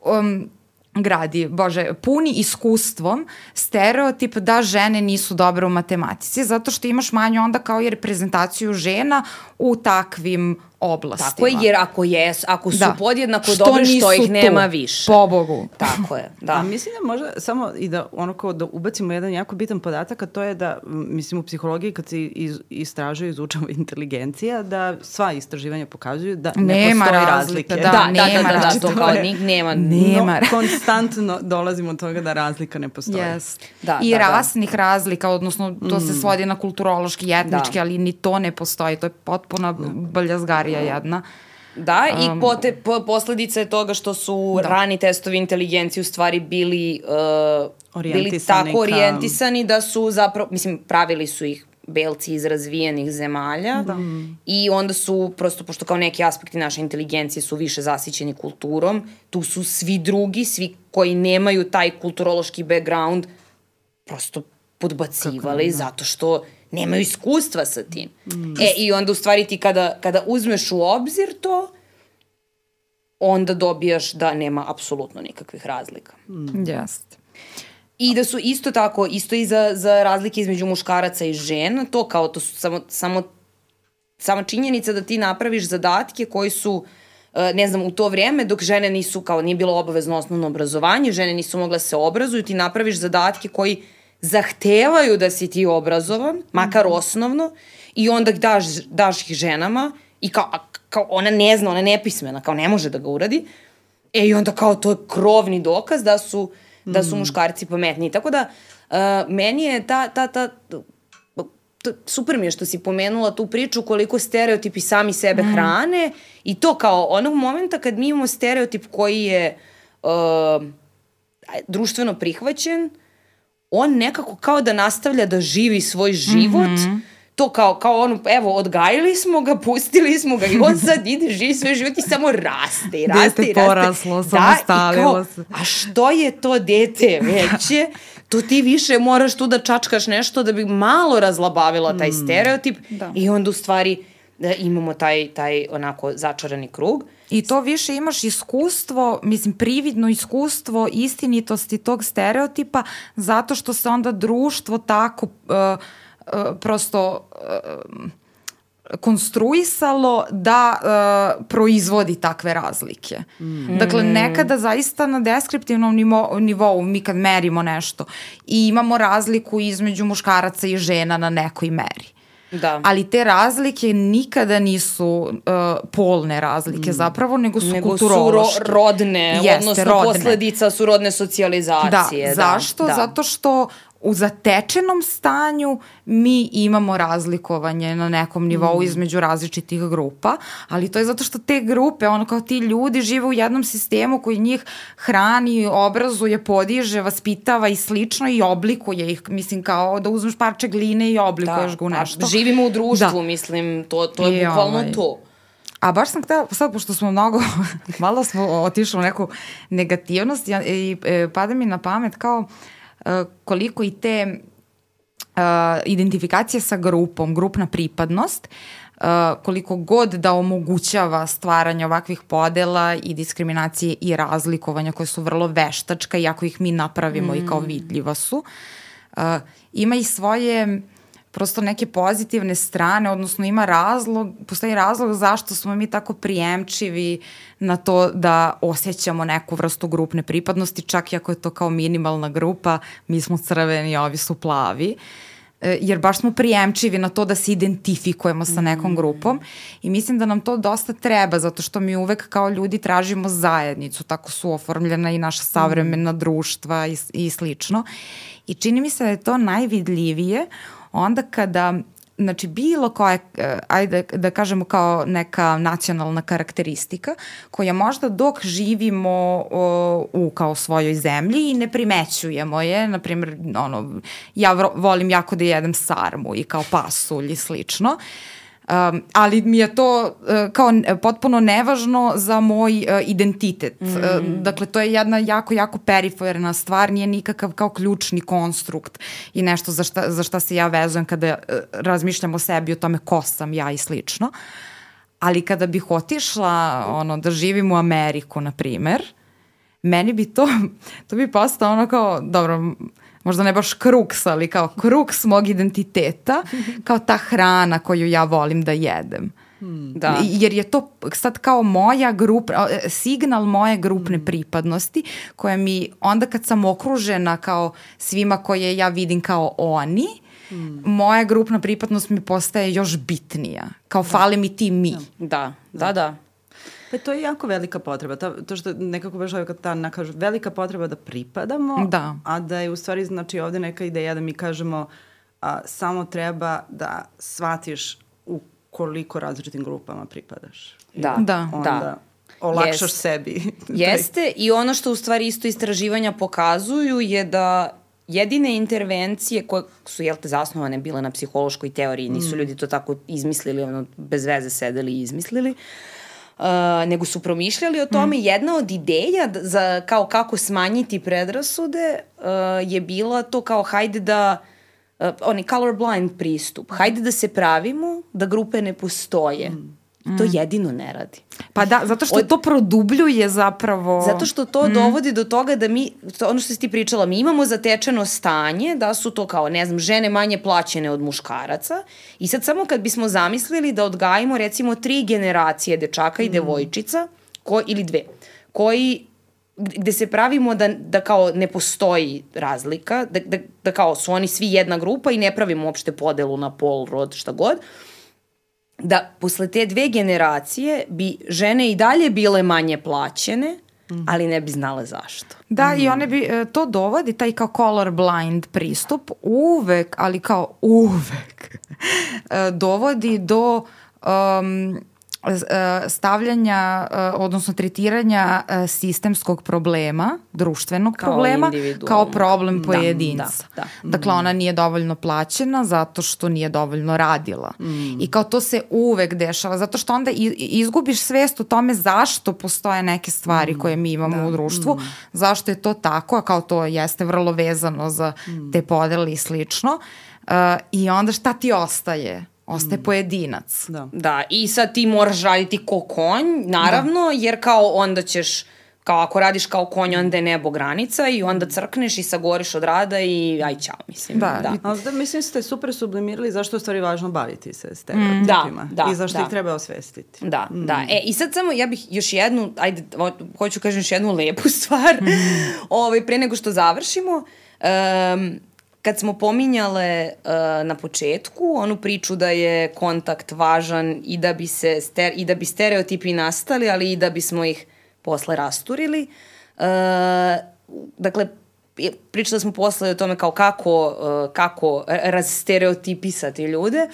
S3: um, gradi, bože, puni iskustvom stereotip da žene nisu dobre u matematici, zato što imaš manju onda kao i reprezentaciju žena u takvim oblastima.
S1: Tako je, jer ako, jes, ako su da. podjednako što dobri, što ih nema tu, više.
S3: Po Bogu.
S1: Tako je, da.
S2: A mislim da možda samo i da ono kao da ubacimo jedan jako bitan podatak, a to je da, mislim u psihologiji kad se iz, istražuje i izučava inteligencija, da sva istraživanja pokazuju da ne nema postoji razlike.
S1: Da, da, da, nema da, da, da, to kao nik, nema.
S2: Nema. No, konstantno dolazimo od toga da razlika ne postoji.
S3: Yes. Da, I da, da. rasnih da. razlika, odnosno to mm. se svodi na kulturološki, etnički, da. ali ni to ne postoji. To je potpuna da. baljazgarija serija jedna.
S1: Da, um, i pote, po, posledica je toga što su da. rani testovi inteligencije u stvari bili, uh, bili tako orijentisani da su zapravo, mislim, pravili su ih belci iz razvijenih zemalja da. i onda su, prosto pošto kao neki aspekti naše inteligencije su više zasićeni kulturom, tu su svi drugi, svi koji nemaju taj kulturološki background, prosto podbacivali Kako, da. zato što nemaju iskustva sa tim. Mm. E, i onda u stvari ti kada, kada uzmeš u obzir to, onda dobijaš da nema apsolutno nikakvih razlika.
S3: Mm. Jeste.
S1: I da su isto tako, isto i za, za razlike između muškaraca i žena, to kao to su samo, samo sama činjenica da ti napraviš zadatke koji su e, ne znam, u to vrijeme dok žene nisu, kao nije bilo obavezno osnovno obrazovanje, žene nisu mogle se obrazuju, ti napraviš zadatke koji zahtevaju da si ti obrazovan, makar mhm. osnovno, i onda daš, daš ih ženama i kao, kao ona ne zna, ona je nepismena, kao ne može da ga uradi. E i onda kao to je krovni dokaz da su, da su mm. muškarci pametniji. Tako da, uh, meni je ta, ta, ta, super mi je što si pomenula tu priču koliko stereotipi sami sebe mm. hrane i to kao onog momenta kad mi imamo stereotip koji je uh, društveno prihvaćen, on nekako kao da nastavlja da živi svoj život, mm -hmm. to kao, kao ono, evo, odgajili smo ga, *laughs* pustili smo ga i on sad ide, živi svoj život i samo raste i raste
S3: dete i raste. poraslo, samostavilo da, se.
S1: A što je to dete veće? *laughs* to ti više moraš tu da čačkaš nešto da bi malo razlabavila taj mm. stereotip da. i onda u stvari da imamo taj, taj onako začarani krug.
S3: I to više imaš iskustvo, mislim prividno iskustvo istinitosti tog stereotipa zato što se onda društvo tako uh, uh, prosto uh, konstruisalo da uh, proizvodi takve razlike. Mm. Dakle, nekada zaista na deskriptivnom nivo, nivou mi kad merimo nešto i imamo razliku između muškaraca i žena na nekoj meri. Da. Ali te razlike nikada nisu uh, polne razlike mm. zapravo, nego su nego kulturološke.
S1: Nego su ro rodne, Jeste, odnosno rodne. posledica su rodne socijalizacije.
S3: Da, da. zašto? Da. Zato što u zatečenom stanju mi imamo razlikovanje na nekom nivou mm. između različitih grupa, ali to je zato što te grupe, ono kao ti ljudi žive u jednom sistemu koji njih hrani, obrazuje, podiže, vaspitava i slično i oblikuje ih, mislim kao da uzmeš parče gline i oblikuješ da, ga u da. nešto.
S1: Da, živimo u društvu, da. mislim, to, to je I, bukvalno ovaj, to.
S3: A baš sam htela, sad pošto smo mnogo, *laughs* malo smo otišli u neku negativnost ja, i e, pada mi na pamet kao e, koliko i te uh, identifikacije sa grupom, grupna pripadnost, uh, koliko god da omogućava stvaranje ovakvih podela i diskriminacije i razlikovanja koje su vrlo veštačka i ako ih mi napravimo mm. i kao vidljiva su, uh, ima i svoje prosto neke pozitivne strane, odnosno ima razlog, postoji razlog zašto smo mi tako prijemčivi na to da osjećamo neku vrstu grupne pripadnosti, čak i ako je to kao minimalna grupa, mi smo crveni, ovi su plavi. E, jer baš smo prijemčivi na to da se identifikujemo sa nekom grupom i mislim da nam to dosta treba zato što mi uvek kao ljudi tražimo zajednicu, tako su oformljena i naša savremena društva i, i slično. I čini mi se da je to najvidljivije onda kada znači bilo koje, ajde da kažemo kao neka nacionalna karakteristika koja možda dok živimo o, u kao svojoj zemlji i ne primećujemo je, na primjer, ono, ja volim jako da jedem sarmu i kao pasulj i slično, uh, Um, ali mi je to uh, kao potpuno nevažno za moj uh, identitet. Mm. Uh, dakle, to je jedna jako, jako periferna stvar, nije nikakav kao ključni konstrukt i nešto za šta, za šta se ja vezujem kada uh, razmišljam o sebi, o tome ko sam ja i slično. Ali kada bih otišla ono, da živim u Ameriku, na primer, meni bi to, *laughs* to bi postao ono kao, dobro, možda ne baš kruks, ali kao kruks mog identiteta, kao ta hrana koju ja volim da jedem. Hmm. Da. Jer je to sad kao moja grupa, signal moje grupne hmm. pripadnosti koja mi onda kad sam okružena kao svima koje ja vidim kao oni, hmm. moja grupna pripadnost mi postaje još bitnija. Kao fale mi ti mi.
S1: Da, da, da.
S2: Pa to je jako velika potreba. To, to što nekako baš ovaj Katana kaže, velika potreba da pripadamo,
S3: da.
S2: a da je u stvari znači ovde neka ideja da mi kažemo a, samo treba da shvatiš u koliko različitim grupama pripadaš.
S1: Da,
S2: I
S1: da,
S2: onda
S1: da
S2: olakšaš Jest. sebi. *laughs*
S1: Jeste i ono što u stvari isto istraživanja pokazuju je da jedine intervencije koje su, jel te, zasnovane bile na psihološkoj teoriji, nisu mm. ljudi to tako izmislili, ono, bez veze sedeli i izmislili, uh, nego su promišljali o tome. Mm. Jedna od ideja za kao kako smanjiti predrasude uh, je bila to kao hajde da uh, oni colorblind pristup. Hajde da se pravimo da grupe ne postoje. Mm. Mm. To jedino ne radi.
S3: Pa da, zato što Od, to produbljuje zapravo...
S1: Zato što to mm. dovodi do toga da mi, to ono što si ti pričala, mi imamo zatečeno stanje da su to kao, ne znam, žene manje plaćene od muškaraca i sad samo kad bismo zamislili da odgajimo recimo tri generacije dečaka i mm. devojčica, ko, ili dve, koji gde se pravimo da, da kao ne postoji razlika, da, da, da kao su oni svi jedna grupa i ne pravimo uopšte podelu na pol, rod, šta god, uh, da posle te dve generacije bi žene i dalje bile manje plaćene, mm. ali ne bi znale zašto.
S3: Da, mm. i one bi, e, to dovodi, taj kao colorblind pristup, uvek, ali kao uvek, *laughs* e, dovodi do um, stavljanja, e, odnosno tretiranja e, sistemskog problema, društvenog kao problema, kao problem da, pojedinca. Da, da. Dakle, ona nije dovoljno plaćena zato što nije dovoljno radila. Mm. I kao to se uvek dešava, zato što onda izgubiš svest o tome zašto postoje neke stvari mm. koje mi imamo da. u društvu, mm. zašto je to tako, a kao to jeste vrlo vezano za mm. te podele i slično. Uh, I onda šta ti ostaje? Ostaje mm. pojedinac.
S1: Da. da, i sad ti moraš raditi ko konj, naravno, da. jer kao onda ćeš kao ako radiš kao konj, onda je nebo granica i onda crkneš i sagoriš od rada i aj čao, mislim.
S2: Da, da. Ali da, mislim ste super sublimirali zašto je stvari važno baviti se s stereotipima. Mm. Da, da. I zašto da. ih treba osvestiti.
S1: Da, mm. da. E, i sad samo ja bih još jednu, ajde, hoću kažem još jednu lepu *laughs* stvar, mm. ovaj, pre nego što završimo. Um, kad smo pominjale uh, na početku onu priču da je kontakt važan i da bi se ster, i da bi stereotipi nastali, ali i da bismo ih posle rasturili. Uh, dakle, pričali smo posle o tome kao kako, uh, kako razstereotipisati ljude.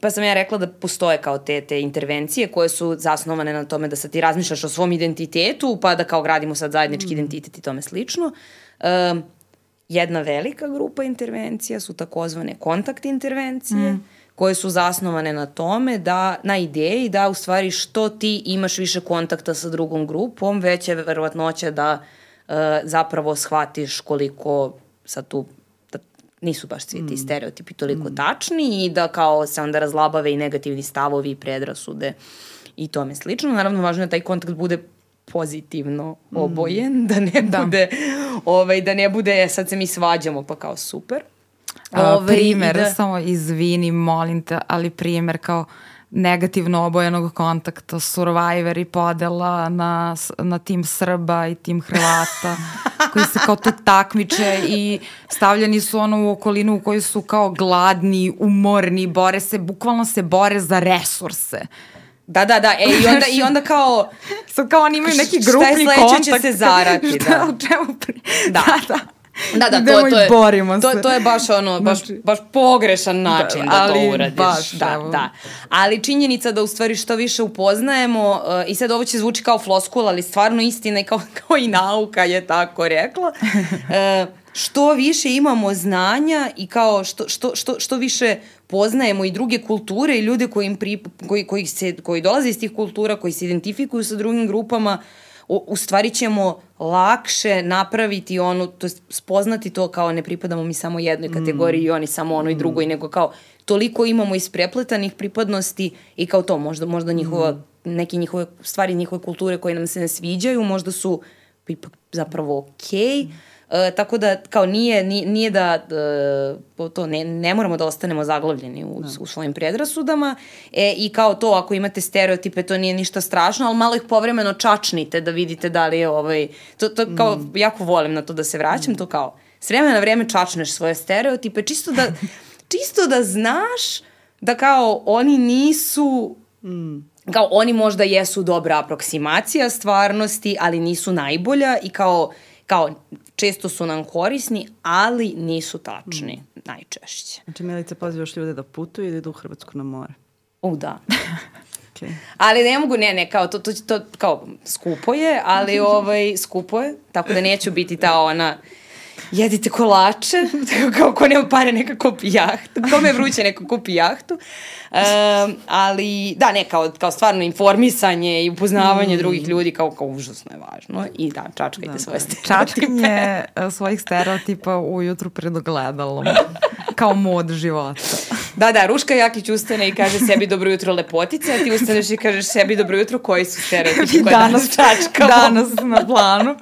S1: Pa sam ja rekla da postoje kao te, te intervencije koje su zasnovane na tome da sad ti razmišljaš o svom identitetu, pa da kao gradimo sad zajednički mm. identitet i tome slično. Um, Jedna velika grupa intervencija su takozvane kontakt intervencije, mm. koje su zasnovane na tome da, na ideji da u stvari što ti imaš više kontakta sa drugom grupom, veća je verovatnoća da uh, zapravo shvatiš koliko sad tu da nisu baš svi ti stereotipi toliko mm. tačni i da kao se onda razlabave i negativni stavovi i predrasude i tome slično. Naravno, važno je da taj kontakt bude pozitivno obojen, da ne
S3: Da.
S1: bude, ovaj, da ne bude, e, sad se mi svađamo, pa kao super.
S3: A,
S1: Ovaj,
S3: primer,
S1: da-
S3: samo izvini, molim te, ali primer kao negativno obojenog kontakta, Survivor i podela na, na tim Srba i tim Hrvata *laughs* koji se kao tu takmiče i stavljeni su ono u okolinu u kojoj su kao gladni, umorni, bore se, bukvalno se bore za resurse.
S1: Da, da, da, e, i onda, i onda kao,
S3: Sad kao oni imaju neki
S1: Šta je
S3: grupni
S1: sledeće
S3: kontakt.
S1: će se zarati, *laughs*
S3: Šta,
S1: da.
S3: o čemu pri...
S1: Da.
S3: da, da.
S1: Da, da,
S3: Idemo
S1: to, to
S3: i
S1: je,
S3: borimo
S1: to,
S3: se.
S1: to je baš ono, baš,
S3: Znači-
S1: baš pogrešan način da,
S3: ali
S1: to uradiš.
S3: baš,
S1: da,
S3: evo.
S1: da. Ali činjenica da u stvari što više upoznajemo, uh, i sad ovo će zvuči kao floskula, ali stvarno istina i kao, *laughs* kao i nauka je tako rekla, uh, što više imamo znanja i kao što, što, što, što više poznajemo i druge kulture i ljude koji, im pri, koji, koji, se, koji dolaze iz tih kultura, koji se identifikuju sa drugim grupama, u, u stvari ćemo lakše napraviti ono, to spoznati to kao ne pripadamo mi samo jednoj kategoriji i oni samo onoj drugoj, nego kao toliko imamo isprepletanih pripadnosti i kao to, možda, možda njihova, neke njihove stvari, njihove kulture koje nam se ne sviđaju, možda su ipak zapravo okej, E, tako da kao nije, nije, nije da e, to ne, ne moramo da ostanemo zaglavljeni u, u svojim predrasudama. E, i kao to ako imate stereotipe to nije ništa strašno, ali malo ih povremeno čačnite da vidite da li je ovaj, to, to kao jako volim na to da se vraćam, to kao s vremena na vreme čačneš svoje stereotipe čisto da, *laughs* čisto da znaš da kao oni nisu kao oni možda jesu dobra aproksimacija stvarnosti, ali nisu najbolja i kao, kao često su nam korisni, ali nisu tačni najčešće.
S2: Znači, Milica, pozivaš ljude da putuju i da idu u Hrvatsku na more.
S1: U, da. *laughs*
S2: Okay.
S1: Ali ne mogu, ne, ne, kao to, to, to kao skupo je, ali *laughs* ovaj, skupo je, tako da neću biti ta ona jedite kolače, *laughs* kao ko nema pare neka kupi jahtu, kome je vruće neka kupi jahtu, um, ali da, ne, kao, kao stvarno informisanje i upoznavanje mm. drugih ljudi kao, kao užasno je važno i da, čačkajte da, svoje stereotipe.
S3: Čačkanje *laughs* e, svojih stereotipa ujutru pred ogledalom. Kao mod života.
S1: Da, da, Ruška Jakić ustane i kaže sebi dobro jutro lepotice, a ti ustaneš i kažeš sebi dobro jutro koji su stereotipi *laughs* koje danas čačkamo.
S3: Danas na planu.